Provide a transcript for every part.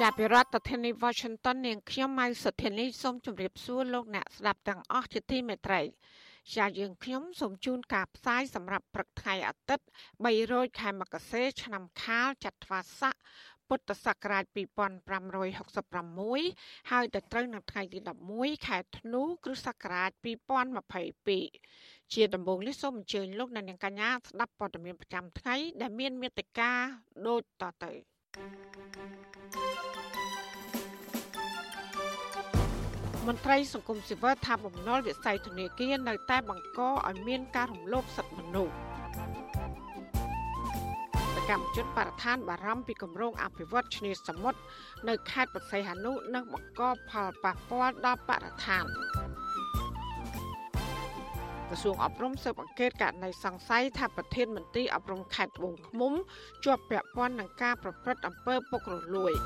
ចាប់ពីរដ្ឋធានី Washington នាងខ្ញុំម៉ៅសុធានីសូមជម្រាបសួរលោកអ្នកស្ដាប់ទាំងអស់ជាទីមេត្រីជាយើងខ្ញុំសូមជូនការផ្សាយសម្រាប់ព្រឹកថ្ងៃអាទិត្យ300ខែមករាឆ្នាំខាលចត្វាស័កពុទ្ធសករាជ2566ហើយទៅត្រូវនៅថ្ងៃទី11ខែធ្នូគ្រិស្តសករាជ2022ជាដំបូងនេះសូមអញ្ជើញលោកអ្នកនាងកញ្ញាស្ដាប់ព័ត៌មានប្រចាំថ្ងៃដែលមានមេត្តាដូចតទៅ thank you មន្ត្រីសង្គមស៊ីវិលថាបំណុលវិស័យធនាគារនៅតែបង្កឲ្យមានការរំលោភសិទ្ធិមនុស្សសកម្មជនបរិស្ថានបារម្ភពីគម្រោងអភិវឌ្ឍឆ្នេរសមុទ្រនៅខេត្តបរសៃហនុនឹងបង្កផលប៉ះពាល់ដល់បរិស្ថាន ក្រសួងអប់រំស៊ើបអង្កេតករណីសង្ស័យថាប្រធានមន្ត្រីអប់រំខេត្តត្បូងឃ្មុំជាប់ពាក់ព័ន្ធនឹងការប្រព្រឹត្តអំពើពុករលួយ។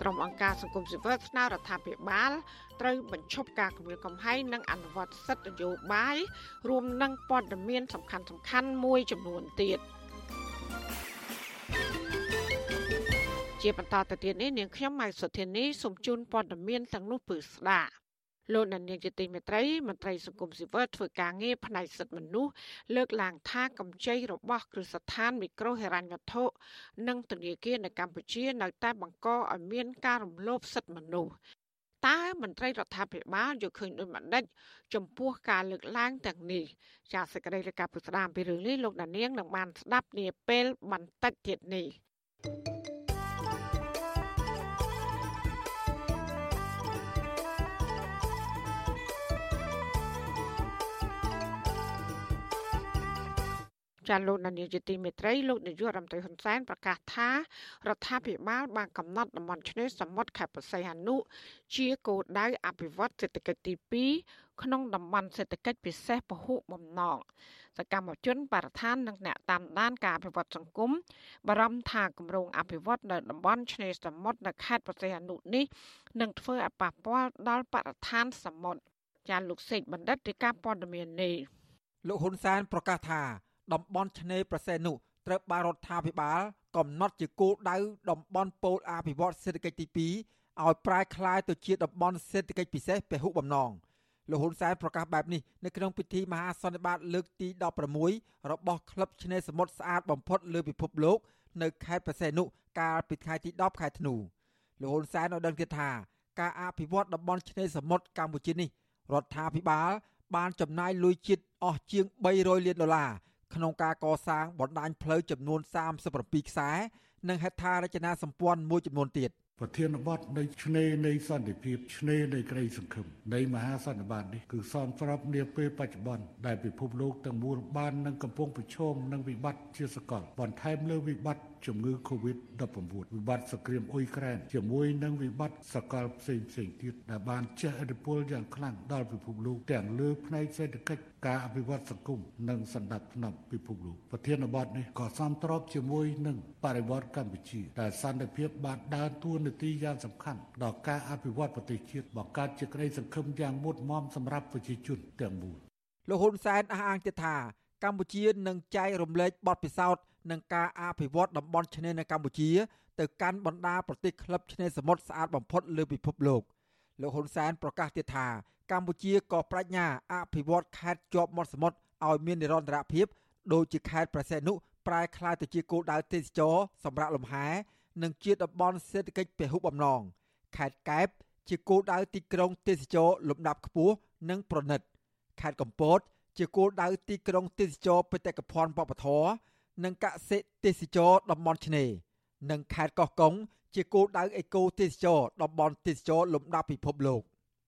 ក្រុមអង្គការសង្គមស៊ីវិលស្នើរដ្ឋាភិបាលត្រូវបញ្ឈប់ការគំរាមកំហែងនិងអនុវត្តសិទ្ធិនយោបាយរួមនឹងព័ត៌មានសំខាន់សំខាន់មួយចំនួនទៀតជាបន្តទៅទៀតនេះនាងខ្ញុំម៉ៃសុធានីសូមជូនព័ត៌មានទាំងនោះពឺស្ដាប់ លោកដានៀងជាទីមេត្រីមន្ត្រីសង្គមស៊ីវិលធ្វើការងារផ្នែកសិទ្ធិមនុស្សលើកឡើងថាកម្ចីរបស់គ្រឹះស្ថានមីក្រូហិរញ្ញវត្ថុនិងធនាគារនៅកម្ពុជានៅតែបង្កឲ្យមានការរំលោភសិទ្ធិមនុស្សតើមន្ត្រីរដ្ឋាភិបាលយល់ឃើញដូចម្ដេចចំពោះការលើកឡើងទាំងនេះចាសសេចក្តីរាយការណ៍ពុស្ដាមពីរឿងនេះលោកដានៀងនឹងបានស្ដាប់នាពេលបន្តិចទៀតនេះ thank you ចាលោកនាយកទីមេត្រីលោកនាយករដ្ឋមន្ត្រីហ៊ុនសែនប្រកាសថារដ្ឋាភិបាលបានកំណត់តំបន់ឆ្នេរសមុទ្រខេត្តបរសៃហនុជាគោលដៅអភិវឌ្ឍសេដ្ឋកិច្ចទី2ក្នុងតំបន់សេដ្ឋកិច្ចពិសេសពហុបំណងសកម្មជនបរិស្ថាននិងអ្នកតាមដានការអភិវឌ្ឍសង្គមបារម្ភថាគម្រោងអភិវឌ្ឍនៅតំបន់ឆ្នេរសមុទ្រនៅខេត្តបរសៃហនុនេះនឹងធ្វើឲ្យប៉ះពាល់ដល់បរិស្ថានសមុទ្រចាលោកសេកបណ្ឌិតរាយការណ៍ព័ត៌មាននេះលោកហ៊ុនសែនប្រកាសថា តំបន់ឆ្នេរប្រសេនុត្រូវបានរដ្ឋាភិបាលកំណត់ជាគោលដៅតំបន់ពោលអភិវឌ្ឍសេដ្ឋកិច្ចទី2ឲ្យប្រែក្លាយទៅជាតំបន់សេដ្ឋកិច្ចពិសេសពហុបំណងលោកហ៊ុនសែនប្រកាសបែបនេះនៅក្នុងពិធីមហាសន្និបាតលើកទី16របស់ក្លឹបឆ្នេរសមុទ្រស្អាតបំផុតលើពិភពលោកនៅខេត្តប្រសេនុកាលពីថ្ងៃទី10ខែធ្នូលោកហ៊ុនសែនបានដឹងទៀតថាការអភិវឌ្ឍតំបន់ឆ្នេរសមុទ្រកម្ពុជានេះរដ្ឋាភិបាលបានចំណាយលុយជាតិអស់ជាង300លានដុល្លារ ក្នុងការកសាងបណ្ដាញផ្លូវចំនួន37ខ្សែនិងហេដ្ឋារចនាសម្ព័ន្ធមួយចំនួនទៀតប្រធានបទនៃឆ្នេរនៃសន្តិភាពឆ្នេរនៃក្តីសង្ឃឹមនៃមហាសន្និបាតនេះគឺសមស្របនាពេលបច្ចុប្បន្នដែលពិភពលោកទាំងមូលបាននឹងកំពុងប្រឈមនឹងវិបត្តិជាសកលបន្ថែមលើវិបត្តិជំងឺ Covid-19 វិបត្តិសង្គ្រាមអ៊ុយក្រែនជាមួយនឹងវិបត្តិសកលផ្សេងផ្សេងទៀតដែលបានជះឥទ្ធិពលយ៉ាងខ្លាំងដល់ពិភពលោកទាំងលើផ្នែកសេដ្ឋកិច្ចការអភិវឌ្ឍសង្គមនិងសន្តិភាពពិភពលោកប្រធានបទនេះក៏សំត្របជាមួយនឹងបរិវត្តកម្ពុជាដែលសន្តិភាពបានដើរតួនាទីយ៉ាងសំខាន់ដល់ការអភិវឌ្ឍប្រទេសជាតិបង្កើតជាក្តីសង្ឃឹមយ៉ាងមុតមមសម្រាប់ប្រជាជនទាំងមូលលោកហ៊ុនសែនអះអាងទៀតថាកម្ពុជានឹងចែករំលែកបទពិសោធន៍ និងការអភិវឌ្ឍតំបន់ឆ្នេរនៅកម្ពុជា ទៅកាន់បណ្ដាប្រទេសក្លឹបឆ្នេរសមុទ្រស្អាតបំផុតលើពិភពលោកលោកហ៊ុនសែនប្រកាសទៀតថាកម្ពុជាក៏ប្រាជ្ញាអភិវឌ្ឍខេត្តជាប់មាត់សមុទ្រឲ្យមាននិរន្តរភាពដូចជាខេត្តប្រសេនុប្រែក្លាយទៅជាគោលដៅទេសចរសម្រាប់លំហែនិងជាតំបន់សេដ្ឋកិច្ចពហុបំណងខេត្តកែបជាគោលដៅទីក្រុងទេសចរលំដាប់ខ្ពស់និងប្រណិតខេត្តកំពតជាគោលដៅទីក្រុងទេសចរបេតិកភណ្ឌវប្បធម៌ និងកសិទេសចរតំបន់ឆ្នេរនិងខេត្តកោះកុងជាគោលដៅអេកូទេសចរតំបន់ទេសចរលំដាប់ពិភពលោក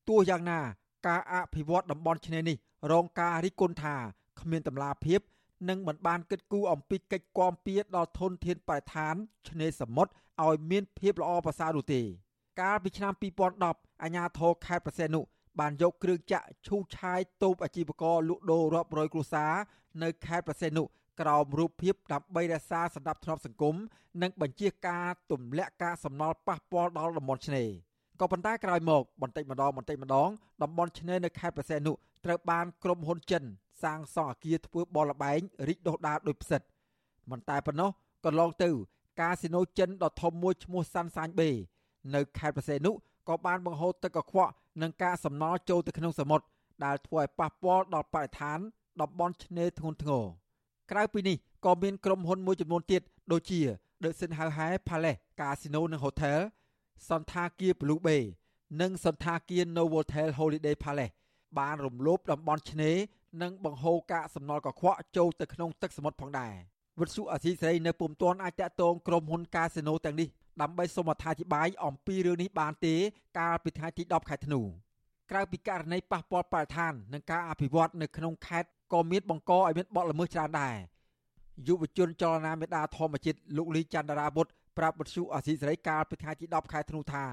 ទោះយ៉ាងណាការអភិវឌ្ឍតំបន់ឆ្នេរនេះរងការរិះគន់ថាគ្មានតម្លាភាព និងមិនបានគិតគូរអំពីកិច្ចគាំពៀដល់ធនធានបរិស្ថានឆ្នេរសមុទ្រឲ្យមានភាពល្អប្រសើរនោះទេ កាលពីឆ្នាំ2010អាជ្ញាធរខេត្តប្រសេនុបានយកគ្រឿងចាក់ឈូសឆាយតូបអាជីវករលក់ដូររាប់រយគ្រួសារនៅខេត្តប្រសេនុ ក្រោមរូបភាពដើម្បីរក្សាសណ្ដាប់ធ្នាប់សង្គមនិងបញ្ជាការទម្លាក់ការសំណល់ប៉ះពាល់ដល់តំបន់ឆ្នេរក៏ប៉ុន្តែក្រោយមកបន្តិចម្ដងបន្តិចម្ដងតំបន់ឆ្នេរនៅខេត្តប្រសេនុត្រូវបានក្រុមហ៊ុនចិន សាងសង់អគារធ្វើបលល្បែងរីកដុះដាលដោយផ្សិតមិនតែប៉ុណ្ណោះកន្លងទៅ កាស៊ីណូចិនដ៏ធំមួយឈ្មោះសាន់សាញបេនៅខេត្តប្រសេនុក៏បានបង្ហូរទឹកកខ្វក់និងការសំណល់ចូលទៅក្នុងសមុទ្រដែលធ្វើឲ្យប៉ះពាល់ដល់បរិស្ថានតំបន់ឆ្នេរធ្ងន់ធ្ងរ ក្រៅពីនេះក៏មានក្រុមហ៊ុនមួយចំនួនទៀតដូចជា The Sin Hau Hai Palace Casino និង Hotel សន្តាគារ Blue Bay និងសន្តាគារ Novotel Holiday Palace បានរំលោភតំបន់ឆ្នេរនិងបង្ហូរកាកសំណល់កខ្វក់ចូលទៅក្នុងទឹកសមុទ្រផងដែរវិទ្យុអាស៊ីសេរីនៅពុំទាន់អាចតាក់ទងក្រុមហ៊ុនកាស៊ីណូទាំងនេះដើម្បីសូមអត្ថាធិប្បាយអំពីរឿងនេះបានទេ កាលពីថ្ងៃទី10ខែធ្នូ ក្រៅពីករណីប៉ះពាល់បរិស្ថាននិងការអភិវឌ្ឍនៅក្នុងខេត្តក៏មានបង្កឲ្យមានបទល្មើសច្រើនដែរយុវជនចលនាមេដាធម្មជាតិលោកលីច័ន្ទរាវុធប្រាប់បទសុអាស៊ីសេរីកាលពីថ្ងៃទី10ខែធ្នូថា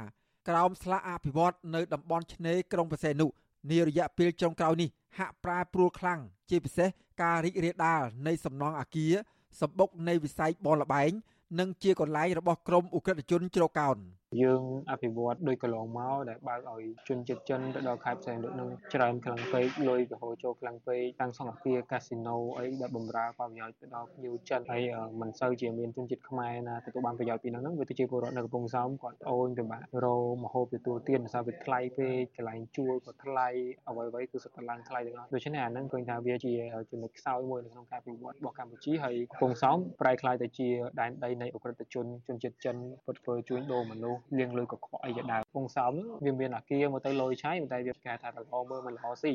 ក្រោមស្លាកអភិវឌ្ឍនៅតំបន់ឆ្នេរក្រុងបរសេនុនារយៈពេលចុងក្រោយនេះហាក់ប្រែប្រួលខ្លាំងជាពិសេសការរីករាលដាលនៃសំណង់អាគារសម្បុកនៃវិស័យបនលបែងនិងជាកន្លែងរបស់ក្រមអ ுக ្រិតជនជ្រកកោន យើងអភិវឌ្ឍដោយកន្លងមកដែលបើកឲ្យជនជាតិចិនទៅដល់ខេត្តផ្សេងដូចនឹងច្រើនខ្លាំងពេកលុយក៏ហូរចូលខ្លាំងពេកតាំងសង្ឃាគាកាស៊ីណូអីដែលបំរើផលប្រយោជន៍ទៅដល់ភ្ញៀវចិនហើយមិនសូវជាមានជនជាតិខ្មែរណាទទួលបានប្រយោជន៍ពីនោះហ្នឹងវាទៅជាពលរដ្ឋនៅកំពង់សោមគាត់អូនពិបាករមហូបទទួលទានភាសាវាថ្លៃពេកកន្លែងជួលក៏ថ្លៃអ្វីៗគឺសុទ្ធតែឡើងថ្លៃទាំងអស់ដូច្នេះអាហ្នឹងឃើញថាវាជាចំណុចខ្សោយមួយនៅក្នុងការពិវត្តរបស់កម្ពុជាហើយកំពង់សោមប្រែក្លាយទៅជាដែនដីនៃអ ுக ្រិតជនជនជាតិចិនពុតធ្វើជួញដូរមនុស្សលៀងលុយកខ្វក់អីជាដើមពងសោមវាមានអាគារមកទៅលយឆៃតែវាគេថាល្អមើលមិនល្អស៊ី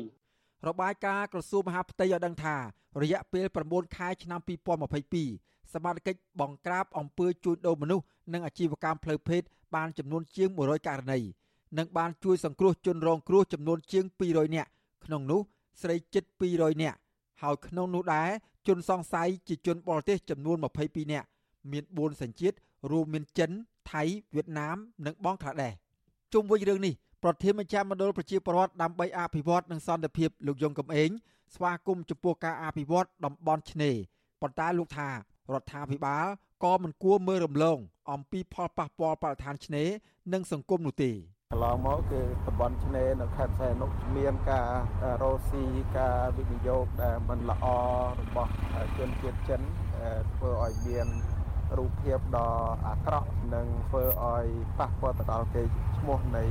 របាយការណ៍ក្រសួងមហាផ្ទៃឲ្យដឹងថារយៈពេល9ខែឆ្នាំ2022សមាជិកបង្ក្រាបអំពើជួញដូរមនុស្សនិងអាជីវកម្មផ្លូវភេទបានចំនួនជាង100ករណីនិងបានជួយសង្គ្រោះជនរងគ្រោះចំនួនជាង200នាក់ក្នុងនោះស្រីជិត200នាក់ហើយក្នុងនោះដែរជនសង្ស័យជាជនបរទេសចំនួន22នាក់មាន4សញ្ជាតិរួមមានចិន ថៃវៀតណាម និងបង់ក្លាដេសជុំវិញរឿងនេះប្រធានមជ្ឈមណ្ឌលប្រជាពលរដ្ឋដើម្បីអភិវឌ្ឍនិងសន្តិភាពលោកយងកំឯងស្វាគមន៍ចំពោះការអភិវឌ្ឍតំបន់ឆ្នេរប៉ុន្តែលោកថារដ្ឋាភិបាលក៏មិនគួរមើលរំលងអំពីផលប៉ះពាល់បរិស្ថានឆ្នេរនិងសង្គមនោះទេកន្លងមកគឺតំបន់ឆ្នេរនៅខេត្តសែននោះមានការរោស៊ីការវិនិយោគដែលមិនល្អរបស់ជនជាតិចិនធ្វើឲ្យមាន រូបភាពដ៏អាក្រក់និងធ្វើឲ្យប៉ះពាល់ទៅដល់កេរ្តិ៍ឈ្មោះនៃ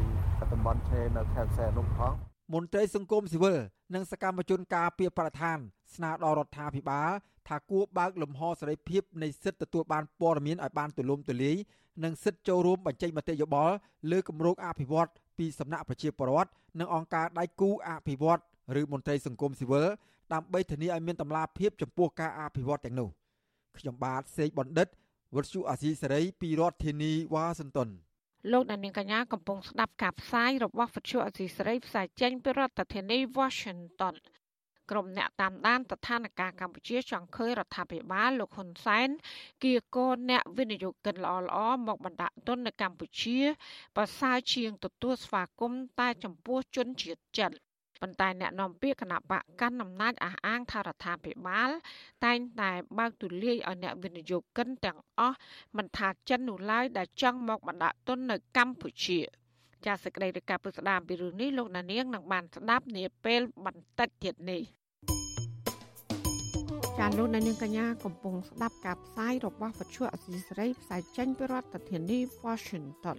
តំបន់ឆ្នេរនៅខេត្តសែននោះផងមន្ត្រីសង្គមស៊ីវិលនិងសកម្មជនការពារបរិស្ថាន ស្នើដល់រដ្ឋាភិបាលថាគួរបើកលំហសេរីភាពនៃសិទ្ធិទទួលបានព័ត៌មានឲ្យបានទូលំទូលាយនិងសិទ្ធិចូលរួមបញ្ចេញមតិយោបល់លើគម្រោងអភិវឌ្ឍពីសំណាក់ប្រជាពលរដ្ឋនិងអង្គការដៃគូអភិវឌ្ឍឬមន្ត្រីសង្គមស៊ីវិលដើម្បីធានាឲ្យមានតម្លាភាពចំពោះការអភិវឌ្ឍទាំងនោះខ្ញុំបាទសេកបណ្ឌិត វុទ្ធុអាស៊ីសេរីពីរដ្ឋធានីវ៉ាស៊ីនតោនលោកដានៀងកញ្ញាកំពុងស្ដាប់ការផ្សាយរបស់វិទ្យុអាស៊ីសេរីផ្សាយចេញពីរដ្ឋធានី Washington ក្រុមអ្នកតាមដានស្ថានភាពកម្ពុជាចង់ឃើញរដ្ឋាភិបាលលោកហ៊ុនសែនគៀកោអ្នកវិនិយោគិនល្អល្អមកបណ្ដាក់ទុននៅកម្ពុជាប្រសើរជាងទទួលស្វាគមន៍តែចំពោះជនជាតិចិន ប៉ុន្តែអ្នកនាំពាក្យគណៈបកកាន់អំណាចអះអាងថារដ្ឋាភិបាល តែងតែបើកទូលាយឲ្យអ្នកវិនិយោគិនទាំងអស់មិនថាចិននោះឡើយដែលចង់មកបណ្ដាក់ទុននៅកម្ពុជាចាសសេចក្តីរាយការណ៍ពុស្ដាមពីរឿងនេះលោកណានៀងនឹងបានស្ដាប់នាពេលបន្តិចទៀតនេះចាលោកនាងកញ្ញាកំពុងស្ដាប់ការផ្សាយរបស់វិទ្យុអសីសេរីផ្សាយចេញពីរដ្ឋធានី Washington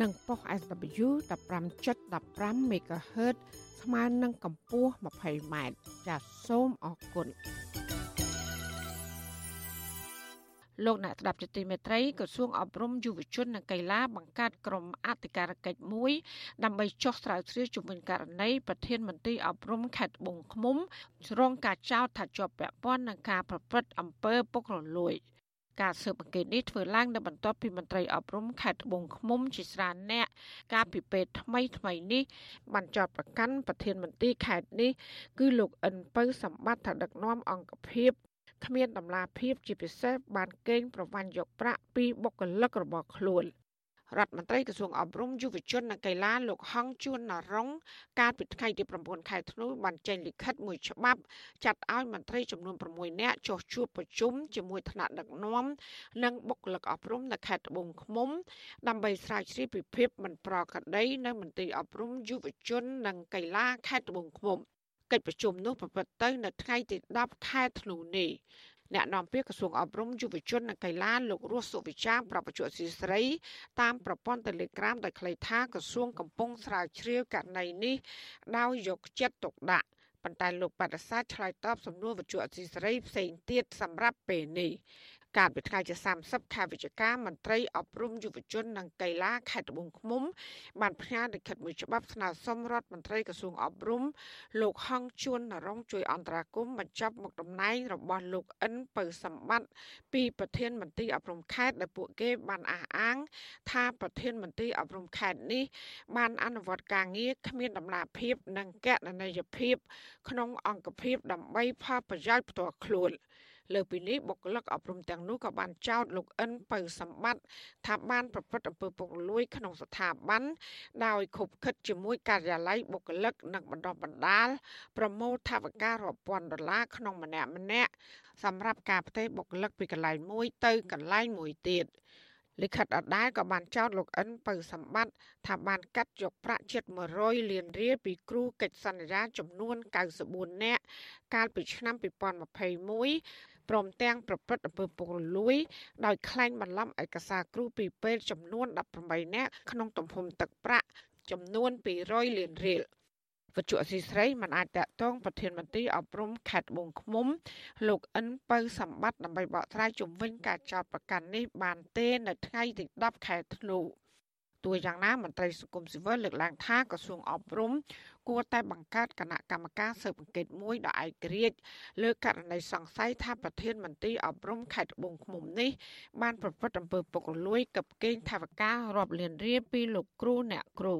និងប៉ុស SW 15.15 MHz ស្មើនឹងកម្ពស់ 20m ចាសសូមអរគុណលោកអ្នកស្ដាប់ជាទីមេត្រីក្រសួងអប់រំយុវជននិងកីឡាបង្កើតក្រុមអធិការកិច្ចមួយដើម្បីចោះស្រាវជ្រាវជំវិញករណីប្រធានមន្ត្រីអប់រំខេត្តត្បូងឃ្មុំរងការចោទថាជាប់ពាក់ព័ន្ធនឹងការប្រព្រឹត្តអំពើពុករលួយ ការស៊ើបអង្កេតនេះធ្វើឡើងនៅបន្ទាប់ពីមន្ត្រីអប់រំខេត្តត្បូងឃ្មុំជាច្រើនអ្នកការពិពេទ្យថ្មីថ្មីនេះបានចោទប្រកាន់ប្រធានមន្ត្រីខេត្តនេះគឺលោកអិនពៅសម្បត្តិថាដឹកនាំអង្គភាពគ្មានដំណាភាពជាពិសេសបានកេងប្រវ័ញ្ចយកប្រាក់ពីបុគ្គលិករបស់ខ្លួន រដ្ឋមន្ត្រីក្រសួងអប់រំយុវជននិងកីឡាលោកហងជួនណរងកាលពីថ្ងៃទី9ខែធ្នូបានចេញលិខិតមួយច្បាប់ចាត់ឲ្យមន្ត្រីចំនួន6នាក់ចុះជួបប្រជុំជាមួយថ្នាក់ដឹកនាំនិងបុគ្គលិកអប់រំនៅខេត្តត្បូងឃ្មុំ ដើម្បីស្រាវជ្រាវពីភាពមិនប្រក្រតីនៅមន្ត្រីអប់រំយុវជននិងកីឡាខេត្តត្បូងឃ្មុំកិច្ចប្រជុំនោះប្រព្រឹត្តទៅនៅថ្ងៃទី10ខែធ្នូនេះ អ្នកនាំពាក្យក្រសួងអប់រំយុវជននិងកីឡាលោករស់សុវិចាប្រពន្ធអសីស្រីតាមប្រព័ន្ធ Telegram ដែលខ្លីថាក្រសួងកំពុងស្រាវជ្រាវករណីនេះដោយយកចិត្តទុកដាក់ប៉ុន្តែលោកបដិសេធឆ្លើយតបសំណួរវិទ្យុអសីស្រីផ្សេងទៀតសម្រាប់ពេលនេះ កាលពីថ្ងៃទី30ខែវិច្ឆិកាមន្ត្រីអប់រំយុវជននិងកីឡាខេត្តត្បូងឃ្មុំ បានផ្ញើលិខិតមួយច្បាប់ស្នើសុំរដ្ឋមន្ត្រីក្រសួងអប់រំលោកហងជួននរងជួយអន្តរាគមន៍បញ្ចប់មុខតំណែងរបស់លោកអិនពៅសម្បត្តិពីប្រធានមន្ត្រីអប់រំខេត្តដែលពួកគេបានអះអាង ថាប្រធានមន្ត្រីអប់រំខេត្តនេះ បានអនុវត្តការងារគ្មានដំណាភាព និងកណន័យភាព ក្នុងអង្គភាពដើម្បីផលប្រយោជន៍ផ្ទាល់ខ្លួន។ លើពីនេះបុគ្គលិកអប់រំទាំងនោះក៏បានចោទលោកអិនពៅសម្បត្តិថាបានប្រព្រឹត្តអំពើពុករលួយក្នុងស្ថាប័នដោយខុបខិតជាមួយការិយាល័យបុគ្គលិកនិងបណ្ដុះបណ្ដាលប្រមូលថវិការាប់ពាន់ដុល្លារក្នុងម្នាក់ម្នាក់សម្រាប់ការផ្ទេរបុគ្គលិកពីកន្លែងមួយទៅកន្លែងមួយទៀតលិខិតអដាលក៏បានចោទលោកអិនពៅសម្បត្តិថាបានកាត់យកប្រាក់ជិត100លានរៀលពីគ្រូកិច្ចសន្យាចំនួន94នាក់កាលពីឆ្នាំ2021 ព្រមទាំងប្រព្រឹត្តអំពើពុករលួយ ដោយក្លែងបន្លំឯកសារគ្រូពីពេទ្យចំនួន18នាក់ក្នុងទំហំទឹកប្រាក់ចំនួន200លានរៀលវិទ្យុអសីស្រីមិនអាចតកតងប្រធានមន្ត្រីអប់រំខេត្តបងឃ្មុំ លោកអិនពៅសម្បត្តិដើម្បីបកស្រាយជំវិញការចោទប្រកាន់នេះបានទេនៅថ្ងៃទី10ខែធ្នូទោះយ៉ាងណាមន្ត្រីសង្គមស៊ីវិលលើកឡើងថាក្រសួងអប់រំ គួរតែបង្កើតគណៈកម្មការស៊ើបអង្កេតមួយដ៏ឯករាជ្យលើករណីសង្ស័យថាប្រធានមន្ត្រីអប់រំខេត្តត្បូងឃ្មុំនេះបានប្រព្រឹត្តអំពើពុករលួយកាប់កេងថវិការាប់លានរៀលពីលោកគ្រូអ្នកគ្រូ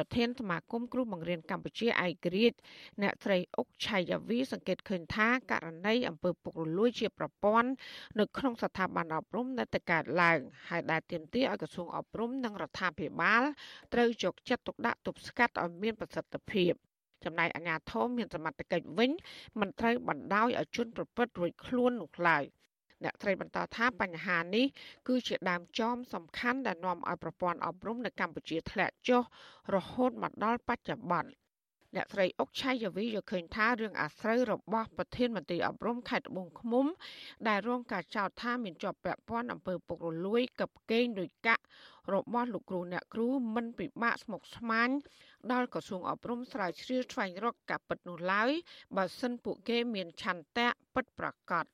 ប្រធានសមាគមគ្រូបង្រៀនកម្ពុជាឯករាជ្យអ្នកស្រីអុកឆៃយ៉ាវីសង្កេតឃើញថាករណីអំពើពុករលួយជាប្រព័ន្ធនៅក្នុងស្ថាប័នអប់រំនៅតែកើតឡើងហើយដែលទាមទារឲ្យក្រសួងអប់រំនិងរដ្ឋាភិបាលត្រូវយកចិត្តទុកដាក់ទប់ស្កាត់ឲ្យមានប្រសិទ្ធភាពចំណែកអាជ្ញាធរមានសមត្ថកិច្ចវិញមិនត្រូវបណ្ដោយឲ្យជនប្រព្រឹត្តរួចខ្លួននោះឡើយ អ្នកត្រីបន្តថាបញ្ហានេះគឺជាដើមចមសំខាន់ដែលនាំឲ្យប្រព័ន្ធអប់រំនៅកម្ពុជាធ្លាក់ចុះរហូតមកដល់បច្ចុប្បន្នអ្នកស្រីអុកឆៃយាវីយកឃើញថារឿងអាស្រូវរបស់ប្រធានមន្ត្រីអប់រំខេត្តត្បូងឃ្មុំ ដែលរងការចោទថាមានជាប់ពាក់ព័ន្ធអំពើពុករលួយកាប់កេងលុយកាក់របស់លោកគ្រូអ្នកគ្រូមិនពិបាកស្មុគស្មាញដល់ក្រសួងអប់រំស្រាវជ្រាវស្វែងរកការពិតនោះឡើយបើសិនពួកគេមានឆន្ទៈពិតប្រាកដ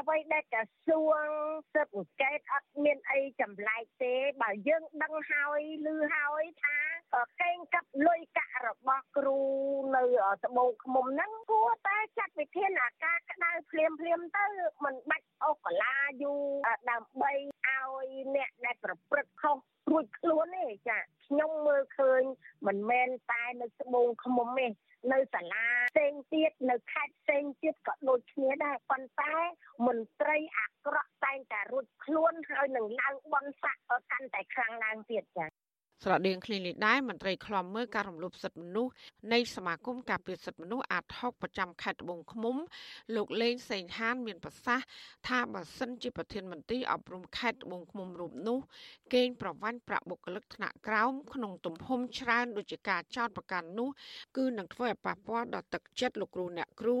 អ្វីដែលក្រសួងស៊ើបអង្កេតអត់មានអីចម្លែកទេបើយើងដឹងហើយឮហើយថាកេងកាប់លុយកាក់របស់គ្រូនៅត្បូងឃ្មុំហ្នឹងគួរតែចាត់វិធានការក្តៅភ្លាមភ្លាមទៅមិនបាច់អូកលាយូរដើម្បីឲ្យអ្នកដែលប្រព្រឹត្តខុសរួចខ្លួនទេចាខ្ញុំមើលឃើញមិនមែនតែនៅត្បូងឃ្មុំទេ នៅសាលាផ្សេងទៀតនៅខេត្តផ្សេងទៀតក៏ដូចគ្នាដែរប៉ុន្តែមន្ត្រីអាក្រក់តែងតែរួចខ្លួនហើយនឹងឡើងបនស័កកាន់តែខ្លាំងឡើងទៀតចា ស្រដៀងគ្នានេះដែរមន្ត្រីខ្លំមើលការរំលោភសិទ្ធិមនុស្សនៃសមាគមការពារសិទ្ធិមនុស្សអាត6ប្រចាំខេត្តត្បូងឃ្មុំ លោកលេងសេងហាន មានប្រសាសន៍ថាបើសិនជាប្រធានមន្ត្រីអប់រំខេត្តត្បូងឃ្មុំរូបនោះកេងប្រវ័ញ្ចប្រាក់បុគ្គលិកថ្នាក់ក្រោមក្នុងទំហំច្រើនដូចជាការចោទប្រកាន់នោះ គឺនឹងធ្វើឲ្យប៉ះពាល់ដល់ទឹកចិត្តលោកគ្រូអ្នកគ្រូ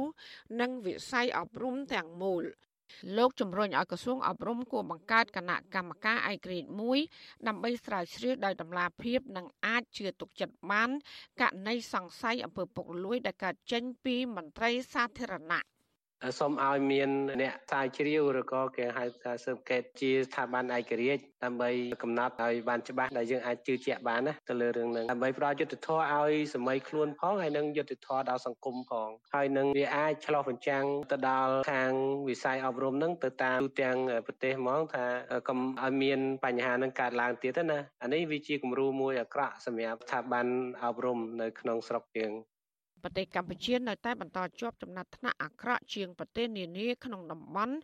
និងវិស័យអប់រំទាំងមូល លោកជំរុញឲ្យក្រសួងអប់រំគួរបង្កើតគណៈកម្មការឯករាជ្យមួយដើម្បីស្រាវជ្រាវដោយតម្លាភាពនិងអាចជឿទុកចិត្តបានករណីសង្ស័យអំពើពុករលួយដែលកើតចេញពីមន្ត្រីសាធារណៈ សូមឲ្យមានអ្នកស្រាវជ្រាវឬក៏គេហៅថាស៊ើបកេតជាស្ថាប័នឯករាជ្យដើម្បីកំណត់ឲ្យបានច្បាស់ដែលយើងអាចជឿជាក់បានណាទៅលើរឿងហ្នឹងដើម្បីផ្ដល់យុត្តិធម៌ឲ្យសម័យខ្លួនផងហើយនឹងយុត្តិធម៌ដល់សង្គមផងហើយនឹងវាអាចឆ្លោះបញ្ចាំងទៅដល់ខាងវិស័យអប់រំហ្នឹងទៅតាមទូទាំងប្រទេសហ្មងថាកុំឲ្យមានបញ្ហាហ្នឹងកើតឡើងទៀតណាអានេះវាជាគំរូមួយអាក្រក់សម្រាប់ស្ថាប័នអប់រំនៅក្នុងស្រុកយើង ប្រទេសកម្ពុជានៅតែបន្តជាប់ចំណាត់ថ្នាក់អាក្រក់ជាងប្រទេសនានាក្នុងតំបន់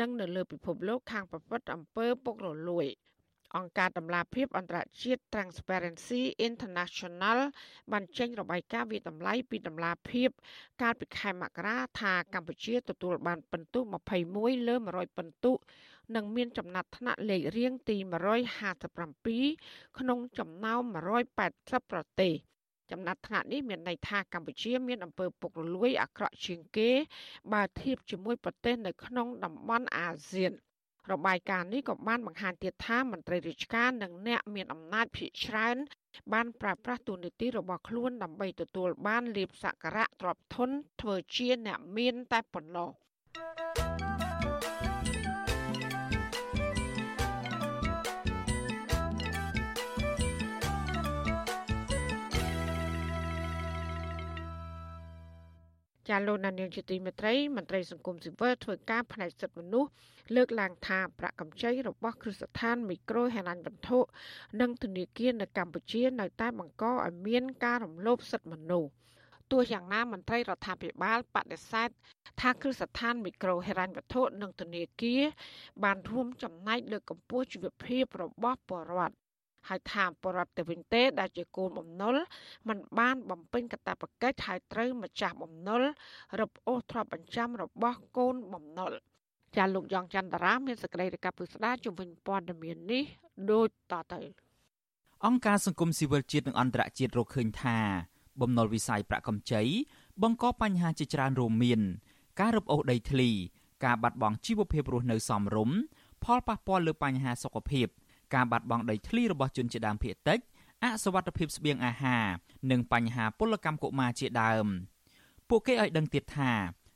និងនៅលើពិភពលោកខាងប្រព្រឹត្តអំពើពុករលួយអង្គការតម្លាភាពអន្តរជាតិ Transparency International បានចេញរបាយការណ៍វិតម្លៃពីតម្លាភាព កាលពីខែមករាថាកម្ពុជាទទួលបានពិន្ទុ21លើ100ពិន្ទុនិងមានចំណាត់ថ្នាក់លេខរៀងទី157ក្នុងចំណោម180ប្រទេស ចំណាត់ថ្នាក់នេះមានន័យថាកម្ពុជាមានអំពើពុករលួយអាក្រក់ជាងគេបើធៀបជាមួយប្រទេសនៅក្នុងតំបន់អាស៊ានរបាយការណ៍នេះក៏បានបង្ហាញទៀតថាមន្ត្រីរាជការនិងអ្នកមានអំណាចភាគច្រើនបានប្រើប្រាស់ទូនីតិរបស់ខ្លួនដើម្បីទទួលបានលៀបសក្ការៈទ្រព្យធនធ្វើជាអ្នកមានតែប៉ុណ្ណោះ ចាលោកណានៀងជាទីមេត្រីមន្ត្រីសង្គមស៊ីវិលធ្វើការផ្នែកសិទ្ធិមនុស្សលើកឡើងថាប្រាក់កម្ចីរបស់គ្រឹះស្ថានមីក្រូហិរញ្ញវត្ថុនិងធនាគារនៅកម្ពុជានៅតែបង្កឲ្យមានការរំលោភសិទ្ធិមនុស្សទោះយ៉ាងណាមន្ត្រីរដ្ឋាភិបាលបដិសេធថាគ្រឹះស្ថានមីក្រូហិរញ្ញវត្ថុនិងធនាគារបានរួមចំណែកលើកកម្ពស់ជីវភាពរបស់ប្រជាពលរដ្ឋ ហើយថាបរដ្ឋទៅវិញទេដែលជាគោលបំណុលมันបានបំពេញកាតព្វកិច្ចហើយត្រូវម្ចាស់បំណុលរឹបអូសទ្រព្យបញ្ចាំរបស់កូនបំណុលចាលោកយ៉ងច័ន្ទរាមានសេចក្តីរាយការណ៍ពិស្ដារជំវិញព័ត៌មាននេះដូចតទៅអង្គការសង្គមស៊ីវិលជាតិនិងអន្តរជាតិរកឃើញថា បំណុលវិស័យប្រាក់កម្ចីបង្កបញ្ហាជាច្រើនរួមមាន ការរឹបអូសដីធ្លី ការបាត់បង់ជីវភាពរស់នៅសមរម្យផលប៉ះពាល់លើបញ្ហាសុខភាព ការបាត់បង់ដីធ្លីរបស់ជនជាដើមភាគតិចអសវត្ថភាពស្បៀងអាហារនិងបញ្ហាពលកម្មកុមារជាដើមពួកគេឲ្យដឹងទៀតថា